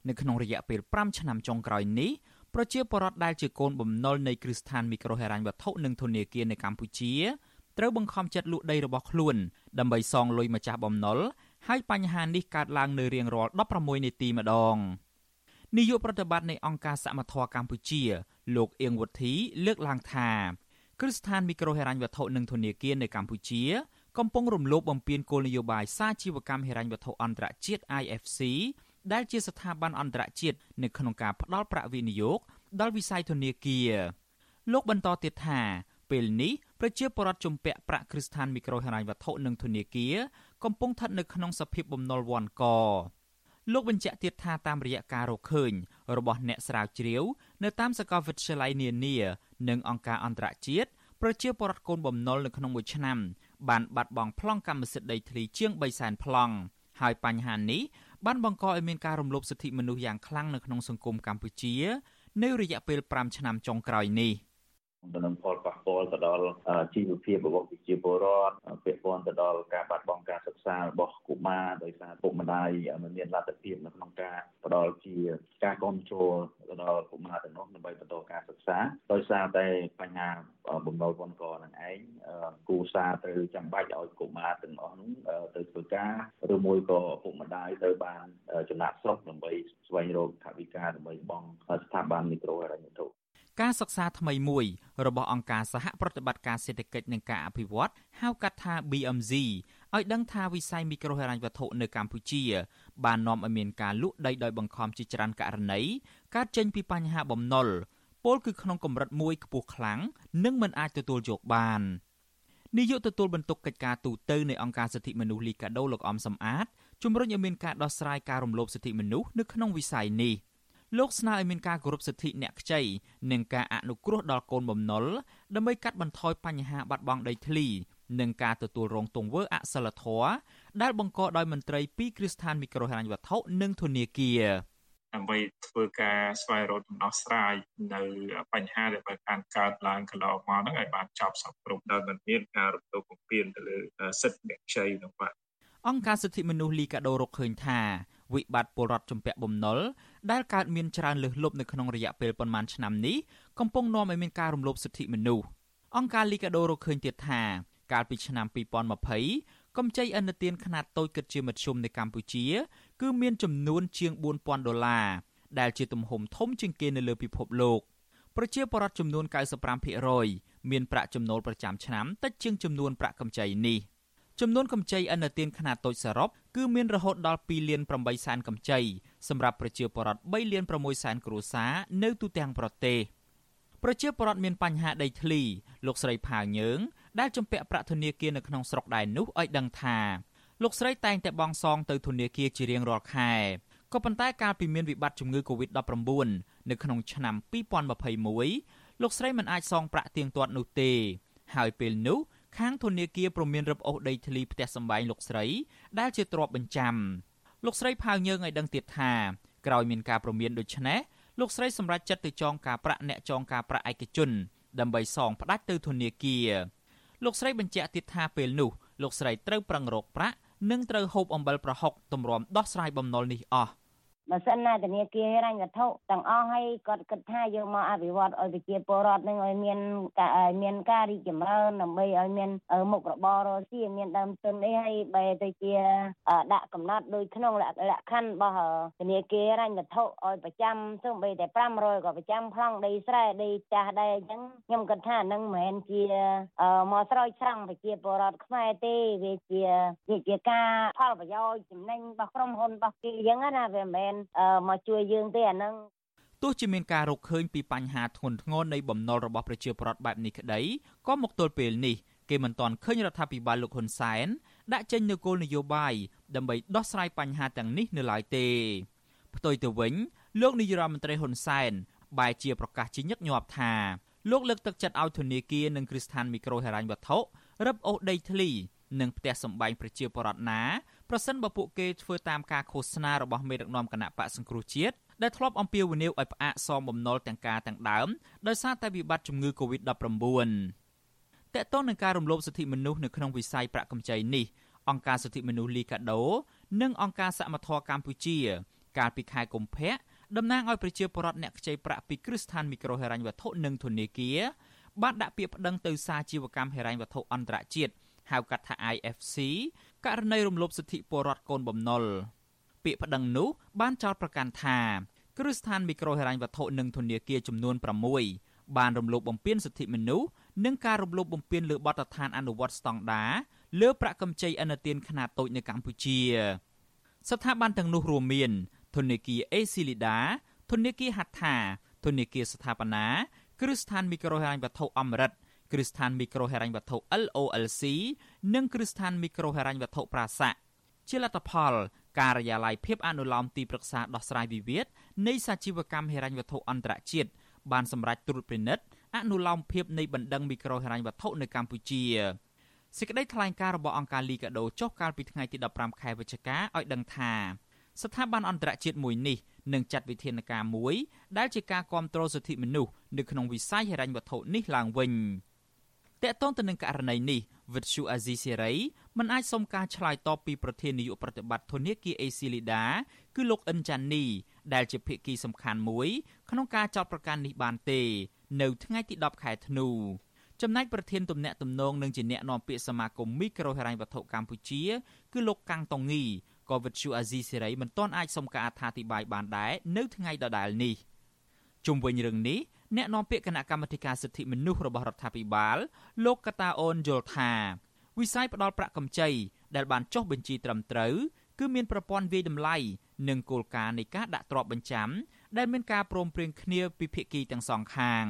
នៅក្នុងរយៈពេល5ឆ្នាំចុងក្រោយនេះប្រជាពលរដ្ឋដែលជាកូនបំណុលនៃគ្រឹះស្ថានមីក្រូហិរញ្ញវត្ថុនិងធនាគារនៅកម្ពុជាត្រូវបង្ខំចិត្តលក់ដីរបស់ខ្លួនដើម្បីសងលុយម្ចាស់បំណុលហើយបញ្ហានេះកើតឡើងនៅរៀងរាល់16នាទីម្ដងនាយកប្រតិបត្តិនៃអង្គការសមត្ថៈកម្ពុជា លោកអៀងវុធីលើកឡើងថា គ្រឹះស្ថានមីក្រូហិរញ្ញវត្ថុនិងធនាគារនៅកម្ពុជាកំពុងរំលោភបំពានគោលនយោបាយសាជីវកម្មហិរញ្ញវត្ថុអន្តរជាតិ IFC ដែលជាស្ថាប័នអន្តរជាតិនៅក្នុងការផ្តល់ប្រាក់វិនិយោគដល់វិស័យធនាគារលោកបន្តទៀតថាពេលនេះប្រជាពលរដ្ឋជំពាក់ប្រាក់គ្រឹះស្ថានមីក្រូហិរញ្ញវត្ថុនិងធនាគារកំពុងស្ថិតនៅក្នុងសភាពបំណុលវាន់កលោកបញ្ជាក់ទៀតថាតាមរយៈការរកឃើញរបស់អ្នកស្រាវជ្រាវ នៅតាមសាកលវិទ្យាល័យនានានិងអង្គការអន្តរជាតិប្រជាពលរដ្ឋកូនបំណុលនៅក្នុងមួយឆ្នាំបានបាត់បង់ប្លង់កម្មសិទ្ធិដីធ្លីជាង3សែនប្លង់ហើយបញ្ហានេះបានបង្កឲ្យមានការរំលោភសិទ្ធិមនុស្សយ៉ាងខ្លាំងនៅក្នុងសង្គមកម្ពុជា នៅរយៈពេល5ឆ្នាំចុងក្រោយនេះ។ ទៅនឹងផលប៉ះពាល់ទៅដល់ជីវភាពរបស់ប្រជាពលរដ្ឋពាក់ព័ន្ធទៅដល់ការបាត់បង់ការសិក្សារបស់កុមារដោយសារពុកម្ដាយមិនមានលទ្ធភាពនៅក្នុងការផ្ដល់ជាការគ្រប់គ្រងទៅដល់កុមារទាំងនោះដើម្បីបន្តការសិក្សាដោយសារតែបញ្ហាបំណុលវណ្ឌកនឹងឯងគូសារទៅចាំបាច់ឲ្យកុមារទាំងអស់នោះទៅធ្វើការឬមួយក៏ពុកម្ដាយទៅបានចំណាក់ស្រុកដើម្បីស្វែងរកថវិកាដើម្បីបង់ស្ថាប័នមីក្រូហិរញ្ញវត្ថុ ការសិក្សាថ្មីមួយរបស់អង្គការសហប្រតិបត្តិការសេដ្ឋកិច្ចនិងការអភិវឌ្ឍហៅកាត់ថា BMZ ឲ្យដឹងថាវិស័យមីក្រូហិរញ្ញវត្ថុនៅកម្ពុជា បាននាំឲ្យមានការលក់ដីដោយបង្ខំជាច្រើនករណីកើតចេញពីបញ្ហាបំណុលពលគឺក្នុងកម្រិតមួយខ្ពស់ខ្លាំងនិងមិនអាចទទួលយកបាននាយកទទួលបន្ទុកកិច្ចការទូតនៃអង្គការសិទ្ធិមនុស្សលីកាដូលោកអំសំអាតជំរុញឲ្យមានការដោះស្រាយការរំលោភសិទ្ធិមនុស្សនៅក្នុងវិស័យនេះ លោកស្នើឲ្យមានការគោរពសិទ្ធិអ្នកខ្ចីនិងការអនុគ្រោះដល់កូនបំណុលដើម្បីកាត់បន្ថយបញ្ហាបាត់បង់ដីធ្លីនិងការទទួលរងទង្វើអសិលធម៌ដែលបង្កដោយមន្ត្រីពីគ្រឹះស្ថានមីក្រូហិរញ្ញវត្ថុនិងធនាគារដើម្បីធ្វើការស្វែងរកដំណោះស្រាយនៅបញ្ហាដែលបានកើតឡើងកន្លងមកហ្នឹងឲ្យបានចប់សពគ្រប់ដោយមិនមានការរំលោភបំពានទៅលើសិទ្ធិអ្នកខ្ចីនោះបាទអង្គការសិទ្ធិមនុស្សលីកាដូរកឃើញថា វិបត្តិពលរដ្ឋជំពាក់បំណុលដែលកើតមានច្រើនលើសលប់នៅក្នុងរយៈពេលប៉ុន្មានឆ្នាំនេះកំពុងនាំឲ្យមានការរំលោភសិទ្ធិមនុស្សអង្គការលីកាដូរកឃើញទៀតថាកាលពីឆ្នាំ2020កម្ចីឥណទានខ្នាតតូចគិតជាមធ្យមនៅកម្ពុជា គឺមានចំនួនជាង4000ដុល្លារដែលជាទំហំធំជាងគេនៅលើពិភពលោកប្រជាពលរដ្ឋចំនួន95%មានប្រាក់ចំណូលប្រចាំឆ្នាំតិចជាងចំនួនប្រាក់កម្ចីនេះ ចំនួនកម្ចីឥណទានខ្នាតតូចសរុបគឺមានរហូតដល់2លាន8សែនកម្ចីសម្រាប់ប្រជាពលរដ្ឋ3លាន6សែនគ្រួសារនៅទូទាំងប្រទេសប្រជាពលរដ្ឋមានបញ្ហាដីធ្លីលោកស្រីផាវយើងដែលជំពាក់ប្រាក់ធនាគារនៅក្នុងស្រុកដែរនោះឲ្យដឹងថាលោកស្រីតែងតែបង់សងទៅធនាគារជារៀងរាល់ខែក៏ប៉ុន្តែកាលពីមានវិបត្តិជំងឺ Covid-19 នៅក្នុងឆ្នាំ2021លោកស្រីមិនអាចសងប្រាក់ទៀងទាត់នោះទេ ហើយពេលនោះ ខាងធនាគារព្រមានរឹបអូសដីធ្លីផ្ទះសម្បែងលោកស្រី ដែលជាទ្រព្យបញ្ចាំលោកស្រីផៅយើងឲ្យដឹងទៀតថាក្រោយមានការព្រមានដូចនេះលោកស្រីសម្រេចចិត្តទៅចងការប្រាក់អ្នកចងការប្រាក់ឯកជន ដើម្បីសងផ្ដាច់ទៅធនាគារលោកស្រីបញ្ជាក់ទៀតថាពេលនោះលោកស្រីត្រូវប្រឹងរកប្រាក់និងត្រូវហូបអំបិលប្រហុកទម្រាំដោះស្រាយបំណុលនេះអស់ បើសិនណាធនាគារហិរញ្ញវត្ថុទាំងអស់ហើយគាត់គិតថាយកមកអភិវឌ្ឍឲ្យប្រជាពលរដ្ឋនឹងឲ្យមានការមានការរីកចម្រើនដើម្បីឲ្យមានមុខរបររកស៊ីមានដើមទុនអីហើយបែរទៅជាដាក់កំណត់ដូចក្នុងលក្ខខណ្ឌរបស់ធនាគារហិរញ្ញវត្ថុឲ្យប្រចាំសូម្បីតែ500ក៏ប្រចាំប្លង់ដីស្រែដីចាស់ដែរអញ្ចឹងខ្ញុំគិតថានឹងមិនមែនជាមកស្រោចស្រង់ប្រជាពលរដ្ឋខ្មែរទេវាជាវាជាការផលប្រយោជន៍ចំណេញរបស់ក្រុមហ៊ុនរបស់គេអញ្ចឹងណាវាមិនមែនមកជួយយើងទេអានឹងទោះជាមានការរកឃើញពីបញ្ហាធ្ងន់ធ្ងរនៃបំណុលរបស់ប្រជាពលរដ្ឋបែបនេះក្តីក៏មកទល់ពេលនេះគេមិនទាន់ឃើញរដ្ឋាភិបាលលោកហ៊ុនសែនដាក់ចេញនូវគោលនយោបាយដើម្បីដោះស្រាយបញ្ហាទាំងនេះនៅឡើយទេផ្ទុយទៅវិញលោកនាយរដ្ឋមន្ត្រីហ៊ុនសែនបែរជាប្រកាសជាញឹកញាប់ថាលោកលើកទឹកចិត្តឲ្យធនាគារនិងគ្រឹះស្ថានមីក្រូហិរញ្ញវត្ថុរឹបអូសដីធ្លី និងផ្ទះសម្បែងប្រជាពលរដ្ឋណាប្រសិនបើពួកគេធ្វើតាមការឃោសនារបស់មេដឹកនាំគណៈបកសង្គ្រោះជាតិដែលធ្លាប់អំពាវនាវឲ្យផ្អាកសមបំណុលទាំងការទាំងដើមដោយសារតែវិបត្តិជំងឺ Covid-19 តើតើនឹងការរំលោភសិទ្ធិមនុស្សនៅក្នុងវិស័យប្រាក់កម្ចីនេះអង្គការសិទ្ធិមនុស្សលីកាដូ និងអង្គការសមត្ថៈកម្ពុជា កាលពីខែកុម្ភៈតំណាងឲ្យប្រជាពលរដ្ឋអ្នកខ្ចីប្រាក់ពីគ្រឹះស្ថានមីក្រូហិរញ្ញវត្ថុនិងធនាគារបានដាក់ពាក្យប្តឹងទៅសាជីវកម្មហិរញ្ញវត្ថុអន្តរជាតិ ហៅកាត់ថា IFC ករណីរំលោភសិទ្ធិពលរដ្ឋកូនបំណុលពាក្យប្តឹងនោះបានចោទប្រកាន់ថាគ្រឹះស្ថានមីក្រូហិរញ្ញវត្ថុនិងធនាគារចំនួន6បានរំលោភបំពានសិទ្ធិមនុស្សនិងការរំលោភបំពានលើបទដ្ឋានអនុវត្តស្តង់ដារលើប្រាក់កម្ចីឥណទានខ្នាតតូចនៅកម្ពុជា ស្ថាប័នទាំងនោះរួមមានធនាគារអេស៊ីលីដាធនាគារហាត់ថាធនាគារស្ថាបនាគ្រឹះស្ថានមីក្រូហិរញ្ញវត្ថុអមរិត គ្រឹះស្ថានមីក្រូហិរញ្ញវត្ថុ LOLC និងគ្រឹះស្ថានមីក្រូហិរញ្ញវត្ថុប្រាសាក់ជាលទ្ធផល ការិយាល័យភាពអនុលោមទីប្រឹក្សាដោះស្រាយវិវាទនៃសាជីវកម្មហិរញ្ញវត្ថុអន្តរជាតិបានសម្រេចត្រួតពិនិត្យអនុលោមភាពនៃបណ្ដឹងមីក្រូហិរញ្ញវត្ថុនៅកម្ពុជាសេចក្តីថ្លែងការណ៍របស់អង្គការលីកាដូចុះកាលពីថ្ងៃទី15ខែវិច្ឆិកាឲ្យដឹងថាស្ថាប័នអន្តរជាតិមួយនេះនឹងចាត់វិធានការមួយដែលជាការគ្រប់គ្រងសិទ្ធិមនុស្សនៅក្នុងវិស័យហិរញ្ញវត្ថុនេះឡើងវិញ។ តកតងទៅនឹងករណីនេះវិទ្យុអាស៊ីសេរីមិនអាចសុំការឆ្លើយតបពីប្រធាននាយកប្រតិបត្តិធនាគារអេស៊ីលីដាគឺលោកអិនចាន់នីដែលជាភាគីសំខាន់មួយ ក្នុងការចោទប្រកាន់នេះបានទេ នៅថ្ងៃទី10ខែធ្នូចំណែកប្រធានទំនាក់ទំនងនឹងជាអ្នកនាំពាក្យសមាគមមីក្រូហិរញ្ញវត្ថុកម្ពុជា គឺលោកកាំងតុងងីក៏វិទ្យុអាស៊ីសេរីមិនទាន់អាចសុំការអត្ថាធិប្បាយបានដែរនៅថ្ងៃដដែលនេះជុំវិញរឿងនេះ អ្នកនាំពាក្យគណៈកម្មាធិការសិទ្ធិមនុស្សរបស់រដ្ឋាភិបាលលោកកតាអូនយល់ថាវិស័យផ្ដល់ប្រាក់កម្ចីដែលបានចុះបញ្ជីត្រឹមត្រូវគឺមានប្រព័ន្ធវាយតម្លៃនិងគោលការណ៍នៃការដាក់ទ្រព្យបញ្ចាំដែលមានការព្រមព្រៀងគ្នាពីភាគីទាំងសងខាង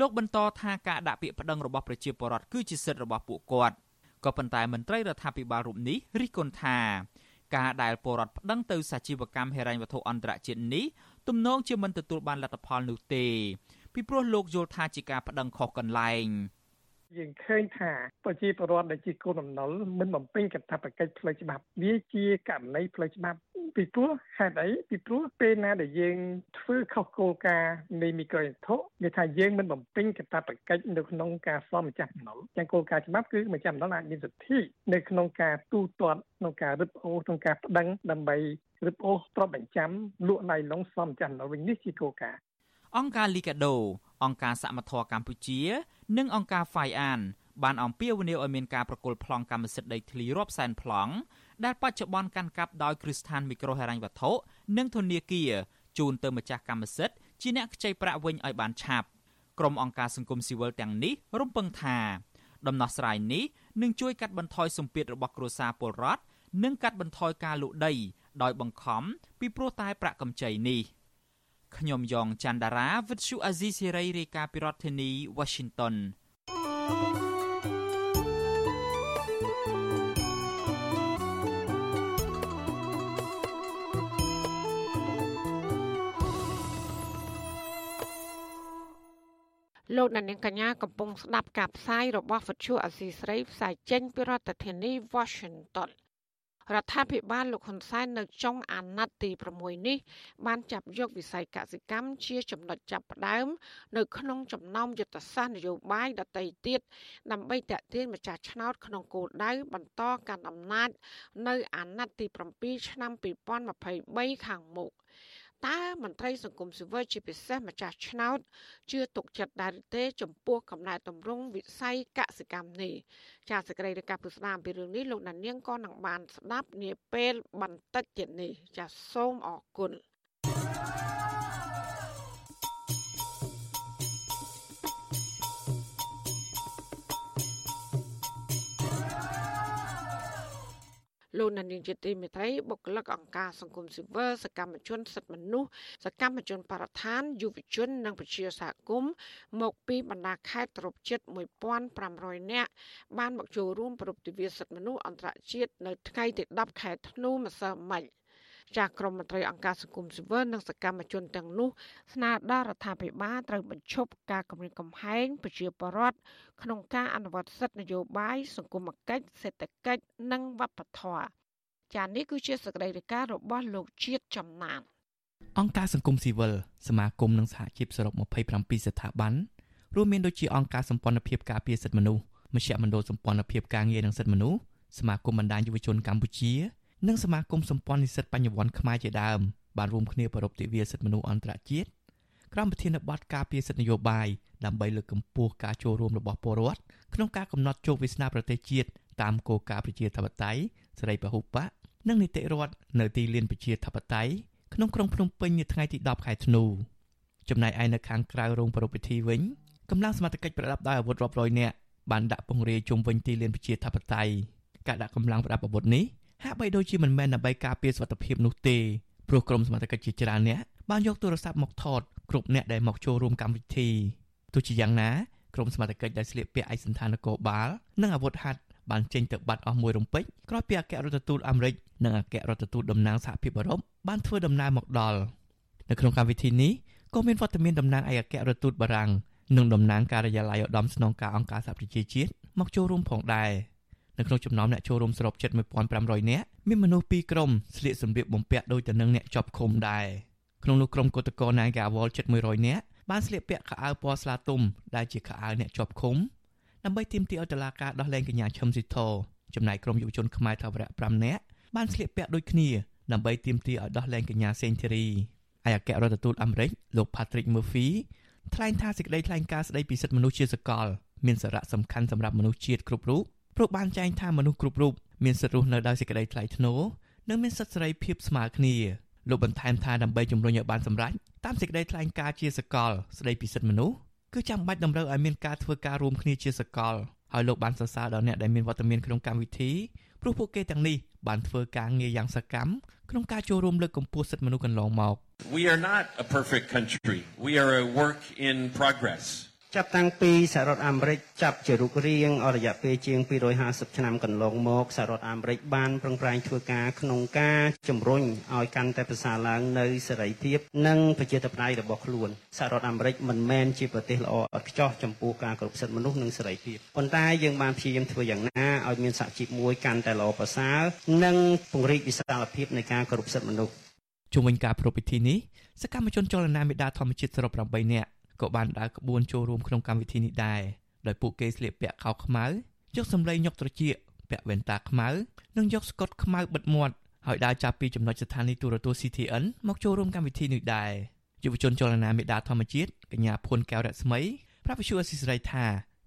លោកបន្តថាការដាក់ពាក្យប្តឹងរបស់ប្រជាពលរដ្ឋគឺជាសិទ្ធិរបស់ពួកគាត់ក៏ប៉ុន្តែមន្ត្រីរដ្ឋាភិបាលរូបនេះរិះគន់ថាការដែលពលរដ្ឋប្តឹងទៅសាជីវកម្មហិរញ្ញវត្ថុអន្តរជាតិនេះ ទំនងជាមិនទទួលបានលទ្ធផលនោះទេពីព្រោះលោកយល់ថាជាការប្តឹងខុសកន្លែងយើងឃើញថាប្រជាពលរដ្ឋដែលជាកូនដំណុលមិនបំពេញកាតព្វកិច្ចផ្លូវច្បាប់វាជាករណីផ្លូវច្បាប់ ពីព្រោះហេតុអីពីព្រោះពេលណាដែលយើងធ្វើខុសគោលការណ៍នៃមីក្រូអ៊ីនធុគេថាយើងមិនបំពេញកាតព្វកិច្ចនៅក្នុងការសន្មម្ចាស់ដំណុលទាំងគោលការណ៍ច្បាប់គឺម្ចាស់ដំណុលអាចមានសិទ្ធិនៅក្នុងការទូទាត់ក្នុងការរឹបអូសក្នុងការប្តឹងដើម្បីរឹបអូសទ្រព្យបញ្ចាំលក់ណៃឡុងសន្មម្ចាស់ដំណុលវិញនេះជាគោលការណ៍អង្គការលីកាដូអង្គការសមត្ថៈកម្ពុជា និងអង្គការ FIAN បានអំពាវនាវឲ្យមានការប្រគល់ប្លង់កម្មសិទ្ធិដីធ្លីរាប់សែនប្លង់ ដែលបច្ចុប្បន្នកាន់កាប់ដោយគ្រឹះស្ថានមីក្រូហិរញ្ញវត្ថុនិងធនាគារជូនទៅម្ចាស់កម្មសិទ្ធិជាអ្នកខ្ចីប្រាក់វិញឲ្យបានឆាប់ក្រុមអង្គការសង្គមស៊ីវិលទាំងនេះរំពឹងថាដំណោះស្រាយនេះនឹងជួយកាត់បន្ថយសម្ពាធរបស់គ្រួសារពលរដ្ឋនិងកាត់បន្ថយការលក់ដី ដោយបង្ខំពីព្រោះតែប្រាក់កម្ចីនេះខ្ញុំយ៉ងច័ន្ទដារាវិទ្យុអាស៊ីសេរីរាយការណ៍ពីរដ្ឋធានី Washington thank you លោកអ្នកនាងកញ្ញាកំពុងស្ដាប់ការផ្សាយរបស់វិទ្យុអស៊ីស្រីផ្សាយចេញពីរដ្ឋធានី Washington រដ្ឋាភិបាលលោកហ៊ុនសែននៅចុងអាណត្តិទី6នេះ បានចាប់យកវិស័យកសិកម្មជាចំណុចចាប់ផ្ដើម នៅក្នុងចំណោមយុទ្ធសាស្ត្រនយោបាយដទៃទៀតដើម្បីតេទៀងម្ចាស់ឆ្នោតក្នុងគោលដៅបន្តកាន់អំណាចនៅអាណត្តិទី7ឆ្នាំ2023ខាងមុខ តើមន្ត្រីសង្គមស៊ីវិលជាពិសេសម្ចាស់ឆ្នោតជឿទុកចិត្តដែរទេ ចំពោះកំណែតម្រង់វិស័យកសិកម្មនេះចាសសេចក្តីរាយការណ៍ពុស្ដាអំពីរឿងនេះលោកណានៀងក៏នឹងបានស្ដាប់នាពេលបន្តិចទៀតនេះចាសសូមអរគុណ លោកនានីជាទីមេត្រីបុគ្គលិកអង្គការសង្គមស៊ីវិលសកម្មជនសិទ្ធិមនុស្សសកម្មជនបរិស្ថានយុវជន និងប្រជាសហគមន៍មកពីបណ្ដាខេត្តទ្រពជិត1500នាក់បានមកចូលរួមប្រពៃទិវាសិទ្ធិមនុស្សអន្តរជាតិនៅថ្ងៃទី10ខែធ្នូម្សិលមិញ ចាក្រមមន្ត្រីអង្គការសង្គមស៊ីវិលនិងសកម្មជនទាំងនោះស្នើដល់រដ្ឋាភិបាលត្រូវបញ្ឈប់ការគំរាមកំហែងប្រជាពលរដ្ឋក្នុងការអនុវត្តសិទ្ធិនយោបាយសង្គមគិច្ចសេដ្ឋកិច្ចនិងវប្បធម៌ចានេះគឺជាសកម្មភាពរបស់លោកជាតិចំណានអង្គការសង្គមស៊ីវិលសមាគមនិងសហជីពសរុប27ស្ថាប័នរួមមានដូចជាអង្គការសម្ព័ន្ធភាពការពារសិទ្ធិមនុស្សមជ្ឈមណ្ឌលសម្ព័ន្ធភាពការងារនិងសិទ្ធិមនុស្សសមាគមបណ្ដាញយុវជនកម្ពុជា និងសមាគមសម្ព័ន្ធនិស្សិតបញ្ញវន្តខ្មែរជាដើមបានរួមគ្នាប្រារព្ធទិវាសិទ្ធិមនុស្សអន្តរជាតិក្រោមប្រធានបទការពារសិទ្ធិនយោបាយដើម្បីលើកកម្ពស់ការចូលរួមរបស់ពលរដ្ឋក្នុងការកំណត់ជោគវាសនាប្រទេសជាតិតាមគោលការណ៍ប្រជាធិបតេយ្យសេរីពហុបកនិងនីតិរដ្ឋនៅទីលានប្រជាធិបតេយ្យក្នុងក្រុងភ្នំពេញនាថ្ងៃទី10ខែធ្នូចំណែកឯនៅខាងក្រៅរោងប្រពៃពិធីវិញកម្លាំងសមត្ថកិច្ចប្រដាប់ដោយអាវុធរាប់រយនាក់បានដាក់ពង្រាយជុំវិញទីលានប្រជាធិបតេយ្យការដាក់កម្លាំងប្រដាប់អាវុធនេះ ហាក់បីដូចជាមិនមែនដើម្បីការពារសុវត្ថិភាពនោះទេព្រោះក្រុមសមត្ថកិច្ចជាច្រើនអ្នកបានយកទូរស័ព្ទមកថតគ្រប់អ្នកដែលមកចូលរួមកម្មវិធីទោះជាយ៉ាងណាក្រុមសមត្ថកិច្ចដែលស្លៀកពាក់ឯកសណ្ឋាននគរបាលនិងអាវុធហត្ថបានចេញទៅបាត់អស់មួយរំពេចក្រោយពីអគ្គរដ្ឋទូតអាមេរិកនិងអគ្គរដ្ឋទូតតំណាងសហភាពអឺរ៉ុបបានធ្វើដំណើរមកដល់នៅក្នុងកម្មវិធីនេះក៏មានវត្តមានតំណាងឯកអគ្គរដ្ឋទូតបារាំងនិងតំណាងការិយាល័យឧត្តមស្នងការអង្គការសហប្រជាជាតិមកចូលរួមផងដែរ នៅក្នុងចំណោមអ្នកចូលរួមសរុបជិត1500នាក់មានមនុស្សពីរក្រុមស្លៀកសម្លៀកបំពាក់ដូចទៅនឹងអ្នកជាប់ឃុំដែរក្នុងនោះក្រុមគឧតកោ Nagawal ជិត100នាក់បានស្លៀកពាក់ខោអាវពណ៌ស្លាទុំដែលជាខោអាវអ្នកជាប់ឃុំដើម្បីទាមទារឲ្យតុលាការដោះលែងកញ្ញាឈឹមស៊ីធចំណែកក្រុមយុវជនខ្មែរថាវរៈ5នាក់បានស្លៀកពាក់ដូចគ្នាដើម្បីទាមទារឲ្យដោះលែងកញ្ញាសេងធីរីឯអគ្គរដ្ឋទូតអាមេរិកលោក Patrick Murphy ថ្លែងថាសេចក្តីថ្លែងការណ៍ស្តីពីសិទ្ធិមនុស្សជាសកលមានសារៈសំខាន់សម្រាប់មនុស្សជាតិគ្រប់រូប ព្រោះបានចែងថាមនុស្សគ្រប់រូបមានសិទ្ធិរស់នៅដោយសេចក្តីថ្លៃថ្នូរនិងមានសិទ្ធិសេរីភាពស្មើគ្នាលោកបន្ថែមថាដើម្បីជំរុញឲ្យបានសម្រេចតាមសេចក្តីថ្លែងការណ៍ជាសកលស្តីពីសិទ្ធិមនុស្សគឺចាំបាច់តម្រូវឲ្យមានការធ្វើការរួមគ្នាជាសកលហើយលោកបានសរសើរដល់អ្នកដែលមានវត្តមានក្នុងកម្មវិធីព្រោះពួកគេទាំងនេះបានធ្វើការងារយ៉ាងសកម្មក្នុងការចូលរួមលើកកម្ពស់សិទ្ធិមនុស្សកន្លងមក We are not a perfect country. We are a work in progress. ចាប់តាំងពីសហរដ្ឋអាមេរិកចាប់ជារូបរាងអស់រយៈពេលជាង250ឆ្នាំកន្លងមកសហរដ្ឋអាមេរិកបានប្រឹងប្រែងធ្វើការក្នុងការជំរុញឲ្យកាន់តែប្រសើរឡើងនៅសេរីភាពនិងប្រជាធិបតេយ្យរបស់ខ្លួនសហរដ្ឋអាមេរិកមិនមែនជាប្រទេសល្អឥតខ្ចោះចំពោះការគោរពសិទ្ធិមនុស្សនិងសេរីភាពប៉ុន្តែយើងបានព្យាយាមធ្វើយ៉ាងណាឲ្យមានសហជីពមួយកាន់តែល្អប្រសើរនិងពង្រីកវិសាលភាពនៃការគោរពសិទ្ធិមនុស្សជុំវិញការប្រពៃពិធីនេះសកម្មជនចលនាមេដាធម្មជាតិសរុប8នាក់ ក៏បានដើរក្បួនចូលរួមក្នុងកម្មវិធីនេះដែរដោយពួកគេស្លៀកពាក់ខោខ្មៅយកសម្លេងញុកត្រចៀកពាក់វ៉ែនតាខ្មៅនិងយកស្កុតខ្មៅបិទមាត់ហើយដើរចាប់ពីចំណុចស្ថានីយទូរទស្សន៍ CTN មកចូលរួមកម្មវិធីនេះដែរយុវជនចលនាមេដាធម្មជាតិកញ្ញាភួនកែវរស្មីប្រាប់វិសុយអសិសរីថា